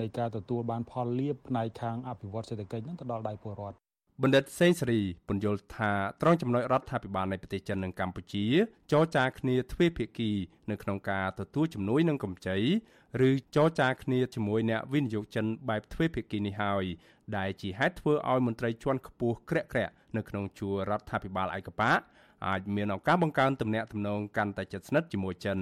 នៃការទទួលបានផល លាភផ្នែកខាងអភិវឌ្ឍសេដ្ឋកិច្ចនឹងទៅដល់ដៃពលរដ្ឋបណ្ឌិតសេងសេរីពន្យល់ថាត្រង់ចំណុចរដ្ឋាភិបាលនៃប្រទេសចិននិងកម្ពុជាចរចាគ្នាទ្វេភាគីនៅក្នុងការទទួលជំនួយនិងកម្ចីឬចរចាគ្នាជាមួយអ្នកវិនិយោគចិនបែបទ្វេភាគីនេះហើយដែលជាហេតុធ្វើឲ្យមន្ត្រីជាន់ខ្ពស់ក្រាក់ក្រាក់នៅក្នុងជួររដ្ឋាភិបាលឯកបៈអាចមានឱកាសបង្កើនទំនាក់ទំនងកាន់តែជិតស្និទ្ធជាមួយចិន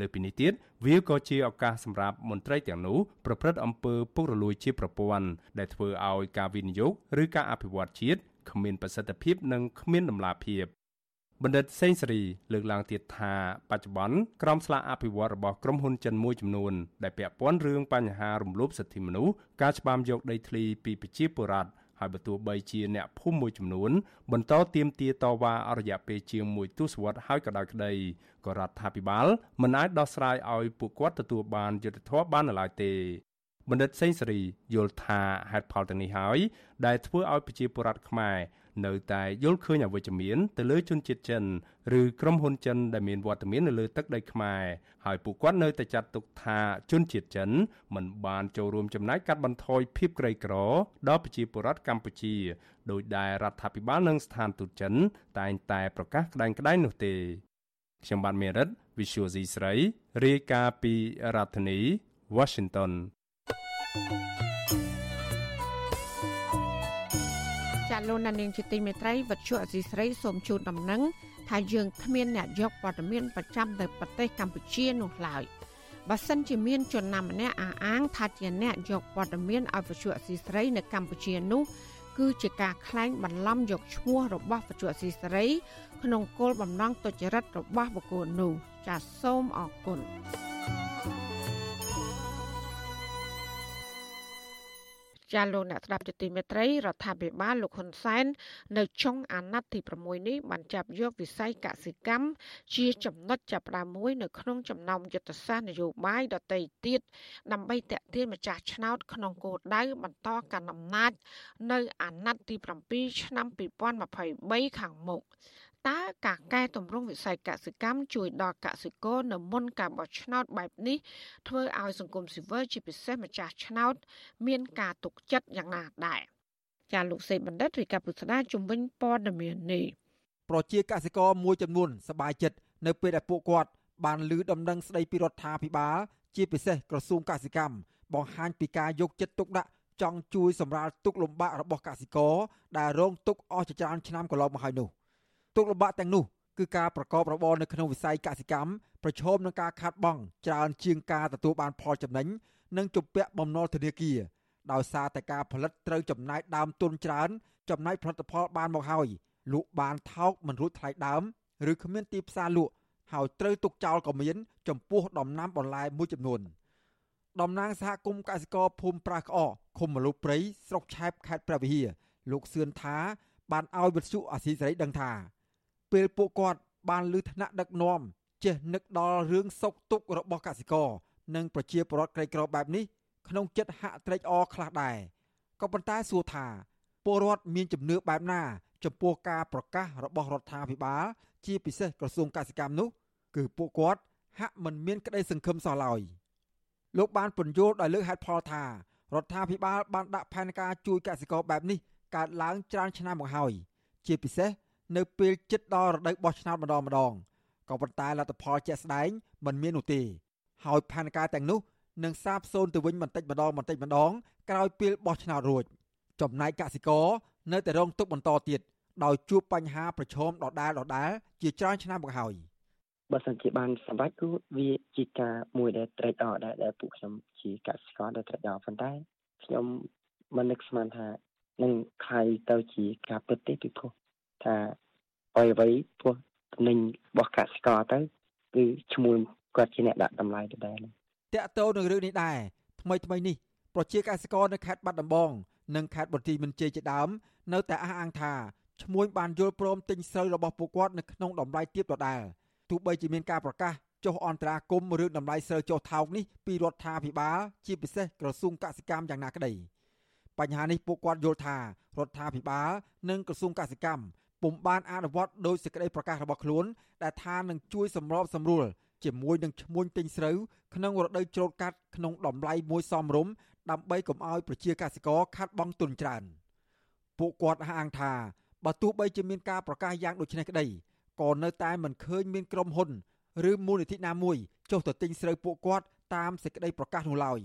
លើពីនេះទៀតវាក៏ជាឱកាសសម្រាប់មន្ត្រីទាំងនោះប្រព្រឹត្តអំពើពុករលួយជាប្រព័ន្ធដែលធ្វើឲ្យការវិនិយោគឬការអភិវឌ្ឍជាតិគ្មានប្រសិទ្ធភាពនិងគ្មានដំណាភាពបណ្ឌិតសេងសេរីលើកឡើងទៀតថាបច្ចុប្បន្នក្រមស្លាកអភិវឌ្ឍរបស់ក្រុមហ៊ុនចិនមួយចំនួនដែលពាក់ព័ន្ធរឿងបញ្ហារំលោភសិទ្ធិមនុស្សការច្បាមយកដីធ្លីពីប្រជាពលរដ្ឋ ហើយបើទោះបីជាអ្នកភូមិមួយចំនួនបន្តទៀមទាតវ៉ាអររយៈពេលជាង1ទសវត្សរ៍ហើយក៏ដោយក្តីក៏រដ្ឋាភិបាលមិនអាចដោះស្រាយឲ្យពួកគាត់ទទួលបានយុត្តិធម៌បាននៅឡើយទេបណ្ឌិតសេងសេរីយល់ថាហេតុផលទាំងនេះហើយដែលធ្វើឲ្យប្រជាពលរដ្ឋខ្មែរ នៅតែយល់ឃើញអវិជ្ជមានទៅលើជនជាតិចិនឬក្រុមហ៊ុនចិនដែលមានវត្តមាននៅលើទឹកដីខ្មែរហើយពួកគាត់នៅតែចាត់ទុកថាជនជាតិចិនមិនបានចូលរួមចំណែកកាត់បន្ថយភាពក្រីក្រដល់ប្រជាពលរដ្ឋកម្ពុជាដោយដែលរដ្ឋាភិបាលនិងស្ថានទូតចិន តែងតែប្រកាសក្តែងក្តែងនោះទេខ្ញុំបាទមេរិត Visual C ស្រីរាយការណ៍ពីរដ្ឋធានី Washington ចាលោកនាងជាទីមេត្រីវັດជុអសីស្រីសូមជូនដំណឹងថាយើងគ្មានអ្នកយកព័ត៌មានប្រចាំនៅប្រទេសកម្ពុជានោះឡើយបើសិនជាមានជនណាម្នាក់អះអាងថាជាអ្នកយកព័ត៌មានឲ្យវិទ្យុអសីស្រីនៅកម្ពុជានោះគឺជាការក្លែងបន្លំយកឈ្មោះរបស់វិទ្យុអសីស្រី ក្នុងគោលបំណងទុច្ចរិតរបស់បុគ្គលនោះចាសសូមអរគុណ ចាលោកអ្នកស្ដាប់ជាទីមេត្រីរដ្ឋាភិបាលលោកហ៊ុនសែននៅចុងអាណត្តិទី6នេះបានចាប់យកវិស័យកសិកម្មជាចំណុចចាប់ផ្ដើមមួយនៅក្នុងចំណោមយុទ្ធសាស្ត្រនយោបាយដទៃទៀតដើម្បីតេទៀនម្ចាស់ឆ្នោតក្នុងគោលដៅបន្តកាន់អំណាចនៅអាណត្តិទី7ឆ្នាំ2023ខាងមុខ តើការកែតម្រង់វិស័យកសិកម្មជួយដល់កសិករនៅមុនការបោះឆ្នោតបែបនេះធ្វើឲ្យសង្គមស៊ីវិលជាពិសេសម្ចាស់ឆ្នោត មានការទុកចិត្តយ៉ាងណាដែរចាលោកសេបណ្ឌិតរីកាពុស្ដាជំវិញព័ត៌មាននេះប្រជាកសិករមួយចំនួនសប្បាយចិត្តនៅពេលដែលពួកគាត់បានលើដំណឹងស្ដីពីរដ្ឋាភិបាល ជាពិសេសក្រសួងកសិកម្មបង្ហាញពីការយកចិត្តទុកដាក់ចង់ជួយសម្រាលទុកលំបាករបស់កសិករដែលរងទុកអស់ជាច្រើនឆ្នាំកន្លងមកហើយនោះ ទុកលំបាកទាំងនោះគឺការប្រកបរបរនៅក្នុងវិស័យកសិកម្មប្រឈមនឹងការខាតបង់ច្រើនជាងការទទួលបានផលចំណេញនិងជំពាក់បំណុលធនាគារដោយសារតែការផលិតត្រូវចំណាយដើមទុនច្រើន ចំណាយផលិតផលបានមកហើយលក់បានថោកមិនរួចថ្លៃដើមឬគ្មានទីផ្សារលក់ហើយត្រូវទុកចោលក៏មាន ចំពោះដំណាំបន្លែមួយចំនួនតំណាងសហគមន៍កសិករភូមិប្រាសក្អកឃុំមលុបព្រៃស្រុកឆែបខេត្តព្រះវិហារលោកសឿនថា បានឲ្យវិទ្យុអាស៊ីសេរីដឹងថា ពេលពួកគាត់បានលើថ្នាក់ដឹកនាំចេះនឹកដល់រឿងសុខទុក្ខរបស់កសិករនិងប្រជាពលរដ្ឋក្រីក្របែបនេះក្នុងចិត្តហាក់ត្រេកអរខ្លះដែរក៏ប៉ុន្តែសួរថាពលរដ្ឋមានជំនឿបែបណា ចំពោះការប្រកាសរបស់រដ្ឋាភិបាល ជាពិសេសក្រសួងកសិកម្មនោះ គឺពួកគាត់ហាក់មិនមានក្តីសង្ឃឹមសោះឡើយលោកបានពន្យល់ដោយលើកហេតុផលថារដ្ឋាភិបាលបានដាក់ផែនការជួយកសិករបែបនេះកើតឡើងច្រើនឆ្នាំមកហើយជាពិសេស នៅពេលជិតដល់រដូវបោះឆ្នោតម្ដងម្ដងក៏ប៉ុន្តែលទ្ធផលជាក់ស្ដែងមិនមាននោះទេហើយផែនការទាំងនោះនឹងសាបសូន្យទៅវិញបន្តិចម្ដងបន្តិចម្ដងក្រោយពេលបោះឆ្នោតរួចចំណែកកសិករនៅតែរងទុក្ខបន្តទៀតដោយជួបបញ្ហាប្រឈមដដែលដដែលជាច្រើនឆ្នាំមកហើយបើសិនជាបានសម្រេចគឺវាជាការមួយដែលត្រេកអរដែរដែលពួកខ្ញុំជាកសិករដែលត្រេកអរប៉ុន្តែខ្ញុំមិននឹកស្មានថានឹងខ្លាយទៅជាការពិតទេពីព្រោះ ថាអ្វីៗព្រោះទំនិញរបស់កសិករទៅគឺឈ្មោះគាត់ជាអ្នកដាក់តម្លៃដដែលតកតោនឹងរឿងនេះដែរថ្មីថ្មីនេះប្រជាកសិករនៅខេត្តបាត់ដំបងនិងខេត្តបន្ទាយមានជ័យជាដើមនៅតែអះអាងថាឈ្មួញបានយល់ព្រមទិញស្រូវរបស់ពួកគាត់នៅក្នុងតម្លៃទាបដដែលទោះបីជាមានការប្រកាសចុះអន្តរាគមន៍រឿងតម្លៃស្រូវចុះថោកនេះពីរដ្ឋាភិបាលជាពិសេសក្រសួងកសិកម្មយ៉ាងណាក្តីបញ្ហានេះពួកគាត់យល់ថារដ្ឋាភិបាលនិងក្រសួងកសិកម្ម ពុំបានអនុវត្តដោយសេចក្តីប្រកាសរបស់ខ្លួន ដែលថានឹងជួយសម្របសម្រួលជាមួយនឹងឈ្មួញទិញស្រូវក្នុងរដូវច្រូតកាត់ក្នុងតម្លៃមួយសមរម្យដើម្បីកុំឲ្យប្រជាកសិករខាត់បង់ទុនច្រើនពួកគាត់អះអាងថាបើទោះបីជាមានការប្រកាសយ៉ាងដូចនេះក្តីក៏នៅតែមិនឃើញមានក្រុមហ៊ុនឬមូលនិធិណាមួយចុះទៅទិញស្រូវពួកគាត់តាមសេចក្តីប្រកាសនោះឡើយ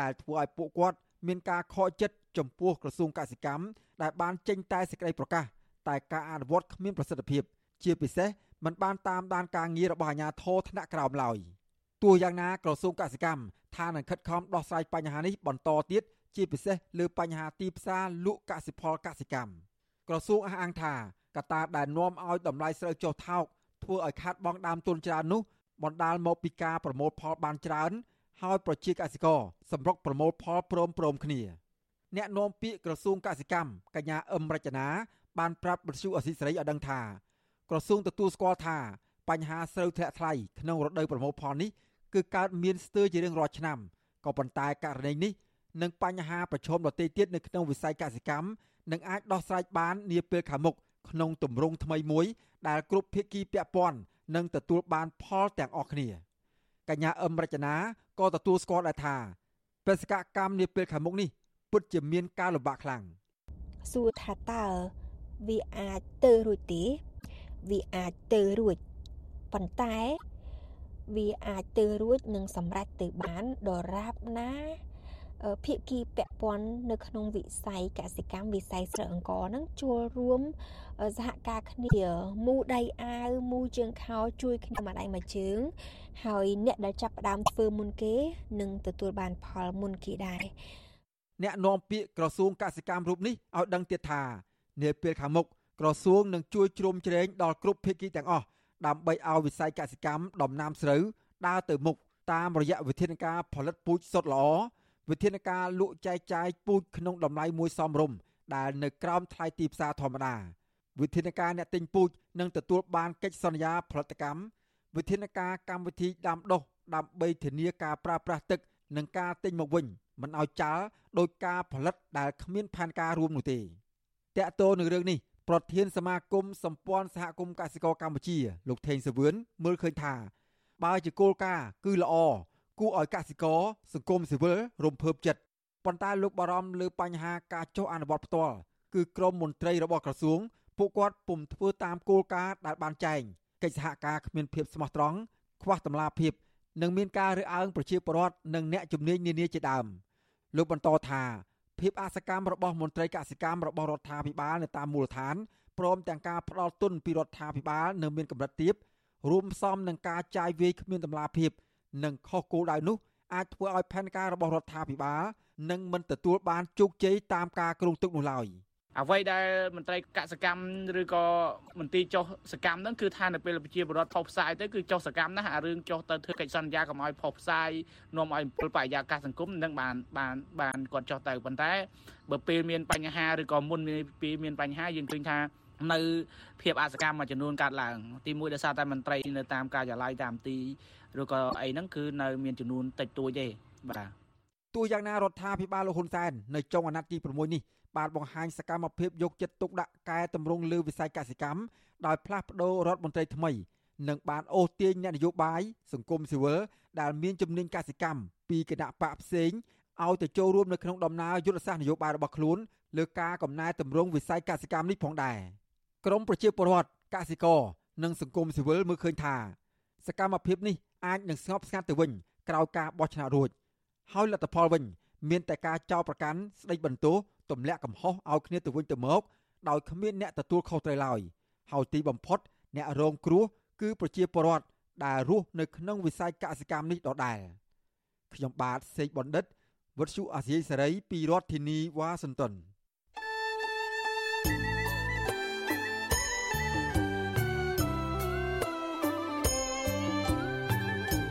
ដែលធ្វើឲ្យពួកគាត់មានការខកចិត្តចំពោះក្រសួងកសិកម្មដែលបានចេញតែសេចក្តីប្រកាស តែការអនុវត្តគ្មានប្រសិទ្ធភាព ជាពិសេសមិនបានតាមដានការងាររបស់អាជ្ញាធរថ្នាក់ក្រោមឡើយទោះយ៉ាងណាក្រសួងកសិកម្មថានឹងខិតខំដោះស្រាយបញ្ហានេះបន្តទៀតជាពិសេសលើបញ្ហាទីផ្សារលក់កសិផលកសិកម្មក្រសួងអះអាងថាកត្តាដែលនាំឲ្យតម្លៃស្រូវចុះថោកធ្វើឲ្យខាត់បង់ដើមទុនច្រើននោះបណ្ដាលមកពីការប្រមូលផលបានច្រើនហើយប្រជាកសិករសម្រុកប្រមូលផលព្រមព្រមគ្នាអ្នកនាំពាក្យក្រសួងកសិកម្មកញ្ញាអឹមរចនា បានប្រាប់បទសុអសីសេរីឲ្យដឹងថាក្រសួងទទួលស្គាល់ថាបញ្ហាស្រូវធ្លាក់ថ្លៃក្នុងរដូវប្រមូលផលនេះគឺកើតមានស្ទើរជារៀងរាល់ឆ្នាំក៏ប៉ុន្តែករណីនេះនិងបញ្ហាប្រឈមដទៃទៀតនៅក្នុងវិស័យកសិកម្មនឹងអាចដោះស្រាយបាននាពេលខាងមុខក្នុងទម្រង់ថ្មីមួយ ដែលគ្រប់ភាគីពាក់ព័ន្ធនឹងទទួលបានផលទាំងអស់គ្នាកញ្ញាអឹមរចនាក៏ទទួលស្គាល់ដែរថាបេសកកម្មនាពេលខាងមុខនេះពិតជាមានការលំបាកខ្លាំងសួរថាតើ វាអាចទៅរួចទេវាអាចទៅរួចប៉ុន្តែវាអាចទៅរួចនឹងសម្រេចទៅបានដរាបណាភាគីពាក់ព័ន្ធនៅក្នុងវិស័យកសិកម្មវិស័យស្រូវអង្ករហ្នឹងចូលរួមសហការគ្នាមូដៃអាវមូជើងខោជួយគ្នាមួយដៃមួយជើង ហើយអ្នកដែលចាប់ផ្ដើមធ្វើមុនគេនឹងទទួលបានផលមុនគេដែរអ្នកនាំពាក្យក្រសួងកសិកម្មរូបនេះឲ្យដឹងទៀតថា នាពេលខាងមុខក្រសួងនឹងជួយជ្រោមជ្រែងដល់គ្រប់ភាគីទាំងអស់ដើម្បីឲ្យវិស័យកសិកម្មដំណាំស្រូវដើរទៅមុខតាមរយៈវិធានការផលិតពូជសុទ្ធល្អវិធានការលក់ចែកចាយពូជក្នុងតម្លៃមួយសមរម្យដែលនៅក្រោមថ្លៃទីផ្សារធម្មតាវិធានការអ្នកទិញពូជនឹងទទួលបានកិច្ចសន្យាផលិតកម្មវិធានការកម្មវិធីដាំដុះដើម្បីធានាការប្រើប្រាស់ទឹកនិងការទិញមកវិញមិនឲ្យចាល់ដោយការផលិតដែលគ្មានផែនការរួមនោះទេ តកតោនឹងរឿងនេះប្រធានសមាគមសម្ព័ន្ធសហគមន៍កសិករកម្ពុជា លោកថេងសវឿនមើលឃើញថា បើជាគោលការណ៍គឺល្អគួរឲ្យកសិករសង្គមស៊ីវិលរំភើបចិត្តប៉ុន្តែលោកបារម្ភលើបញ្ហាការចុះអនុវត្តផ្ទាល់គឺក្រមមន្ត្រីរបស់ក្រសួងពួកគាត់ពុំធ្វើតាមគោលការណ៍ដែលបានចែងកិច្ចសហការគ្មានភាពស្មោះត្រង់ខ្វះតម្លាភាពនិងមានការរើសអើងប្រជាពលរដ្ឋនិងអ្នកជំនាញនានាជាដើមលោកបន្តថា ភាពអសកម្មរបស់មន្ត្រីកសិកម្មរបស់រដ្ឋាភិបាលនៅតាមមូលដ្ឋានព្រមទាំងការផ្ដាល់ទុនពីរដ្ឋាភិបាលនៅមានកម្រិតទាបរួមផ្សំនឹងការចាយវាយគ្មានតម្លាភាពនិងខុសគោលដៅនោះអាចធ្វើឲ្យផែនការរបស់រដ្ឋាភិបាលនឹងមិនទទួលបានជោគជ័យតាមការគ្រោងទុកនោះឡើយ។ អ្វីដែលមន្ត្រីកសកម្មឬក៏មន្ទីរចុះសកម្មហ្នឹងគឺថានៅពេលប្រជាពលរដ្ឋផុសផ្សាយទៅគឺចុះសកម្មណាស់អារឿងចុះទៅធ្វើកិច្ចសន្យាកុំឲ្យផុសផ្សាយនាំឲ្យពលបរិយាកាសសង្គមនឹងបានបានបានគាត់ចុះទៅប៉ុន្តែបើពេលមានបញ្ហាឬក៏មុនពេលមានបញ្ហាយើងឃើញថានៅភាពអសកម្មមួយចំនួនកើតឡើងទីមួយដោយសារតែមន្ត្រីនៅតាមការិយាល័យតាមទីឬក៏អីហ្នឹងគឺនៅមានចំនួនតិចតួចទេបាទទោះយ៉ាងណារដ្ឋាភិបាលលោកហ៊ុនសែននៅចុងអាណត្តិទី6នេះ បានបង្ហាញសកម្មភាពយកចិត្តទុកដាក់កែតម្រង់លើវិស័យកសិកម្មដោយផ្លាស់ប្តូររដ្ឋមន្ត្រីថ្មីនិងបានអូសទាញអ្នកនយោបាយសង្គមស៊ីវិលដែលមានជំនាញកសិកម្មពីគណៈបកផ្សេងឲ្យទៅចូលរួមនៅក្នុងដំណើរយុទ្ធសាស្ត្រនយោបាយរបស់ខ្លួនលើការកំណែតម្រង់វិស័យកសិកម្មនេះផងដែរក្រមប្រជាពលរដ្ឋកសិករនិងសង្គមស៊ីវិលមើលឃើញថា សកម្មភាពនេះអាចនឹងស្ងប់ស្ងាត់ទៅវិញក្រោយការបោះឆ្នោតរួចហើយលទ្ធផលវិញ មានតែការចោទប្រកាន់ស្ដីបន្ទោស ទម្លាក់កំហុសឲ្យគ្នាទៅវិញទៅមកដោយគ្មានអ្នកទទួលខុសត្រូវឡើយហើយទីបំផុត អ្នករងគ្រោះគឺប្រជាពលរដ្ឋដែលរស់នៅក្នុងវិស័យកសិកម្មនេះដដែលខ្ញុំបាទសេកបណ្ឌិតវុទ្ធុអាស៊ីសេរីពីរដ្ឋធានីវ៉ាស៊ីនតោន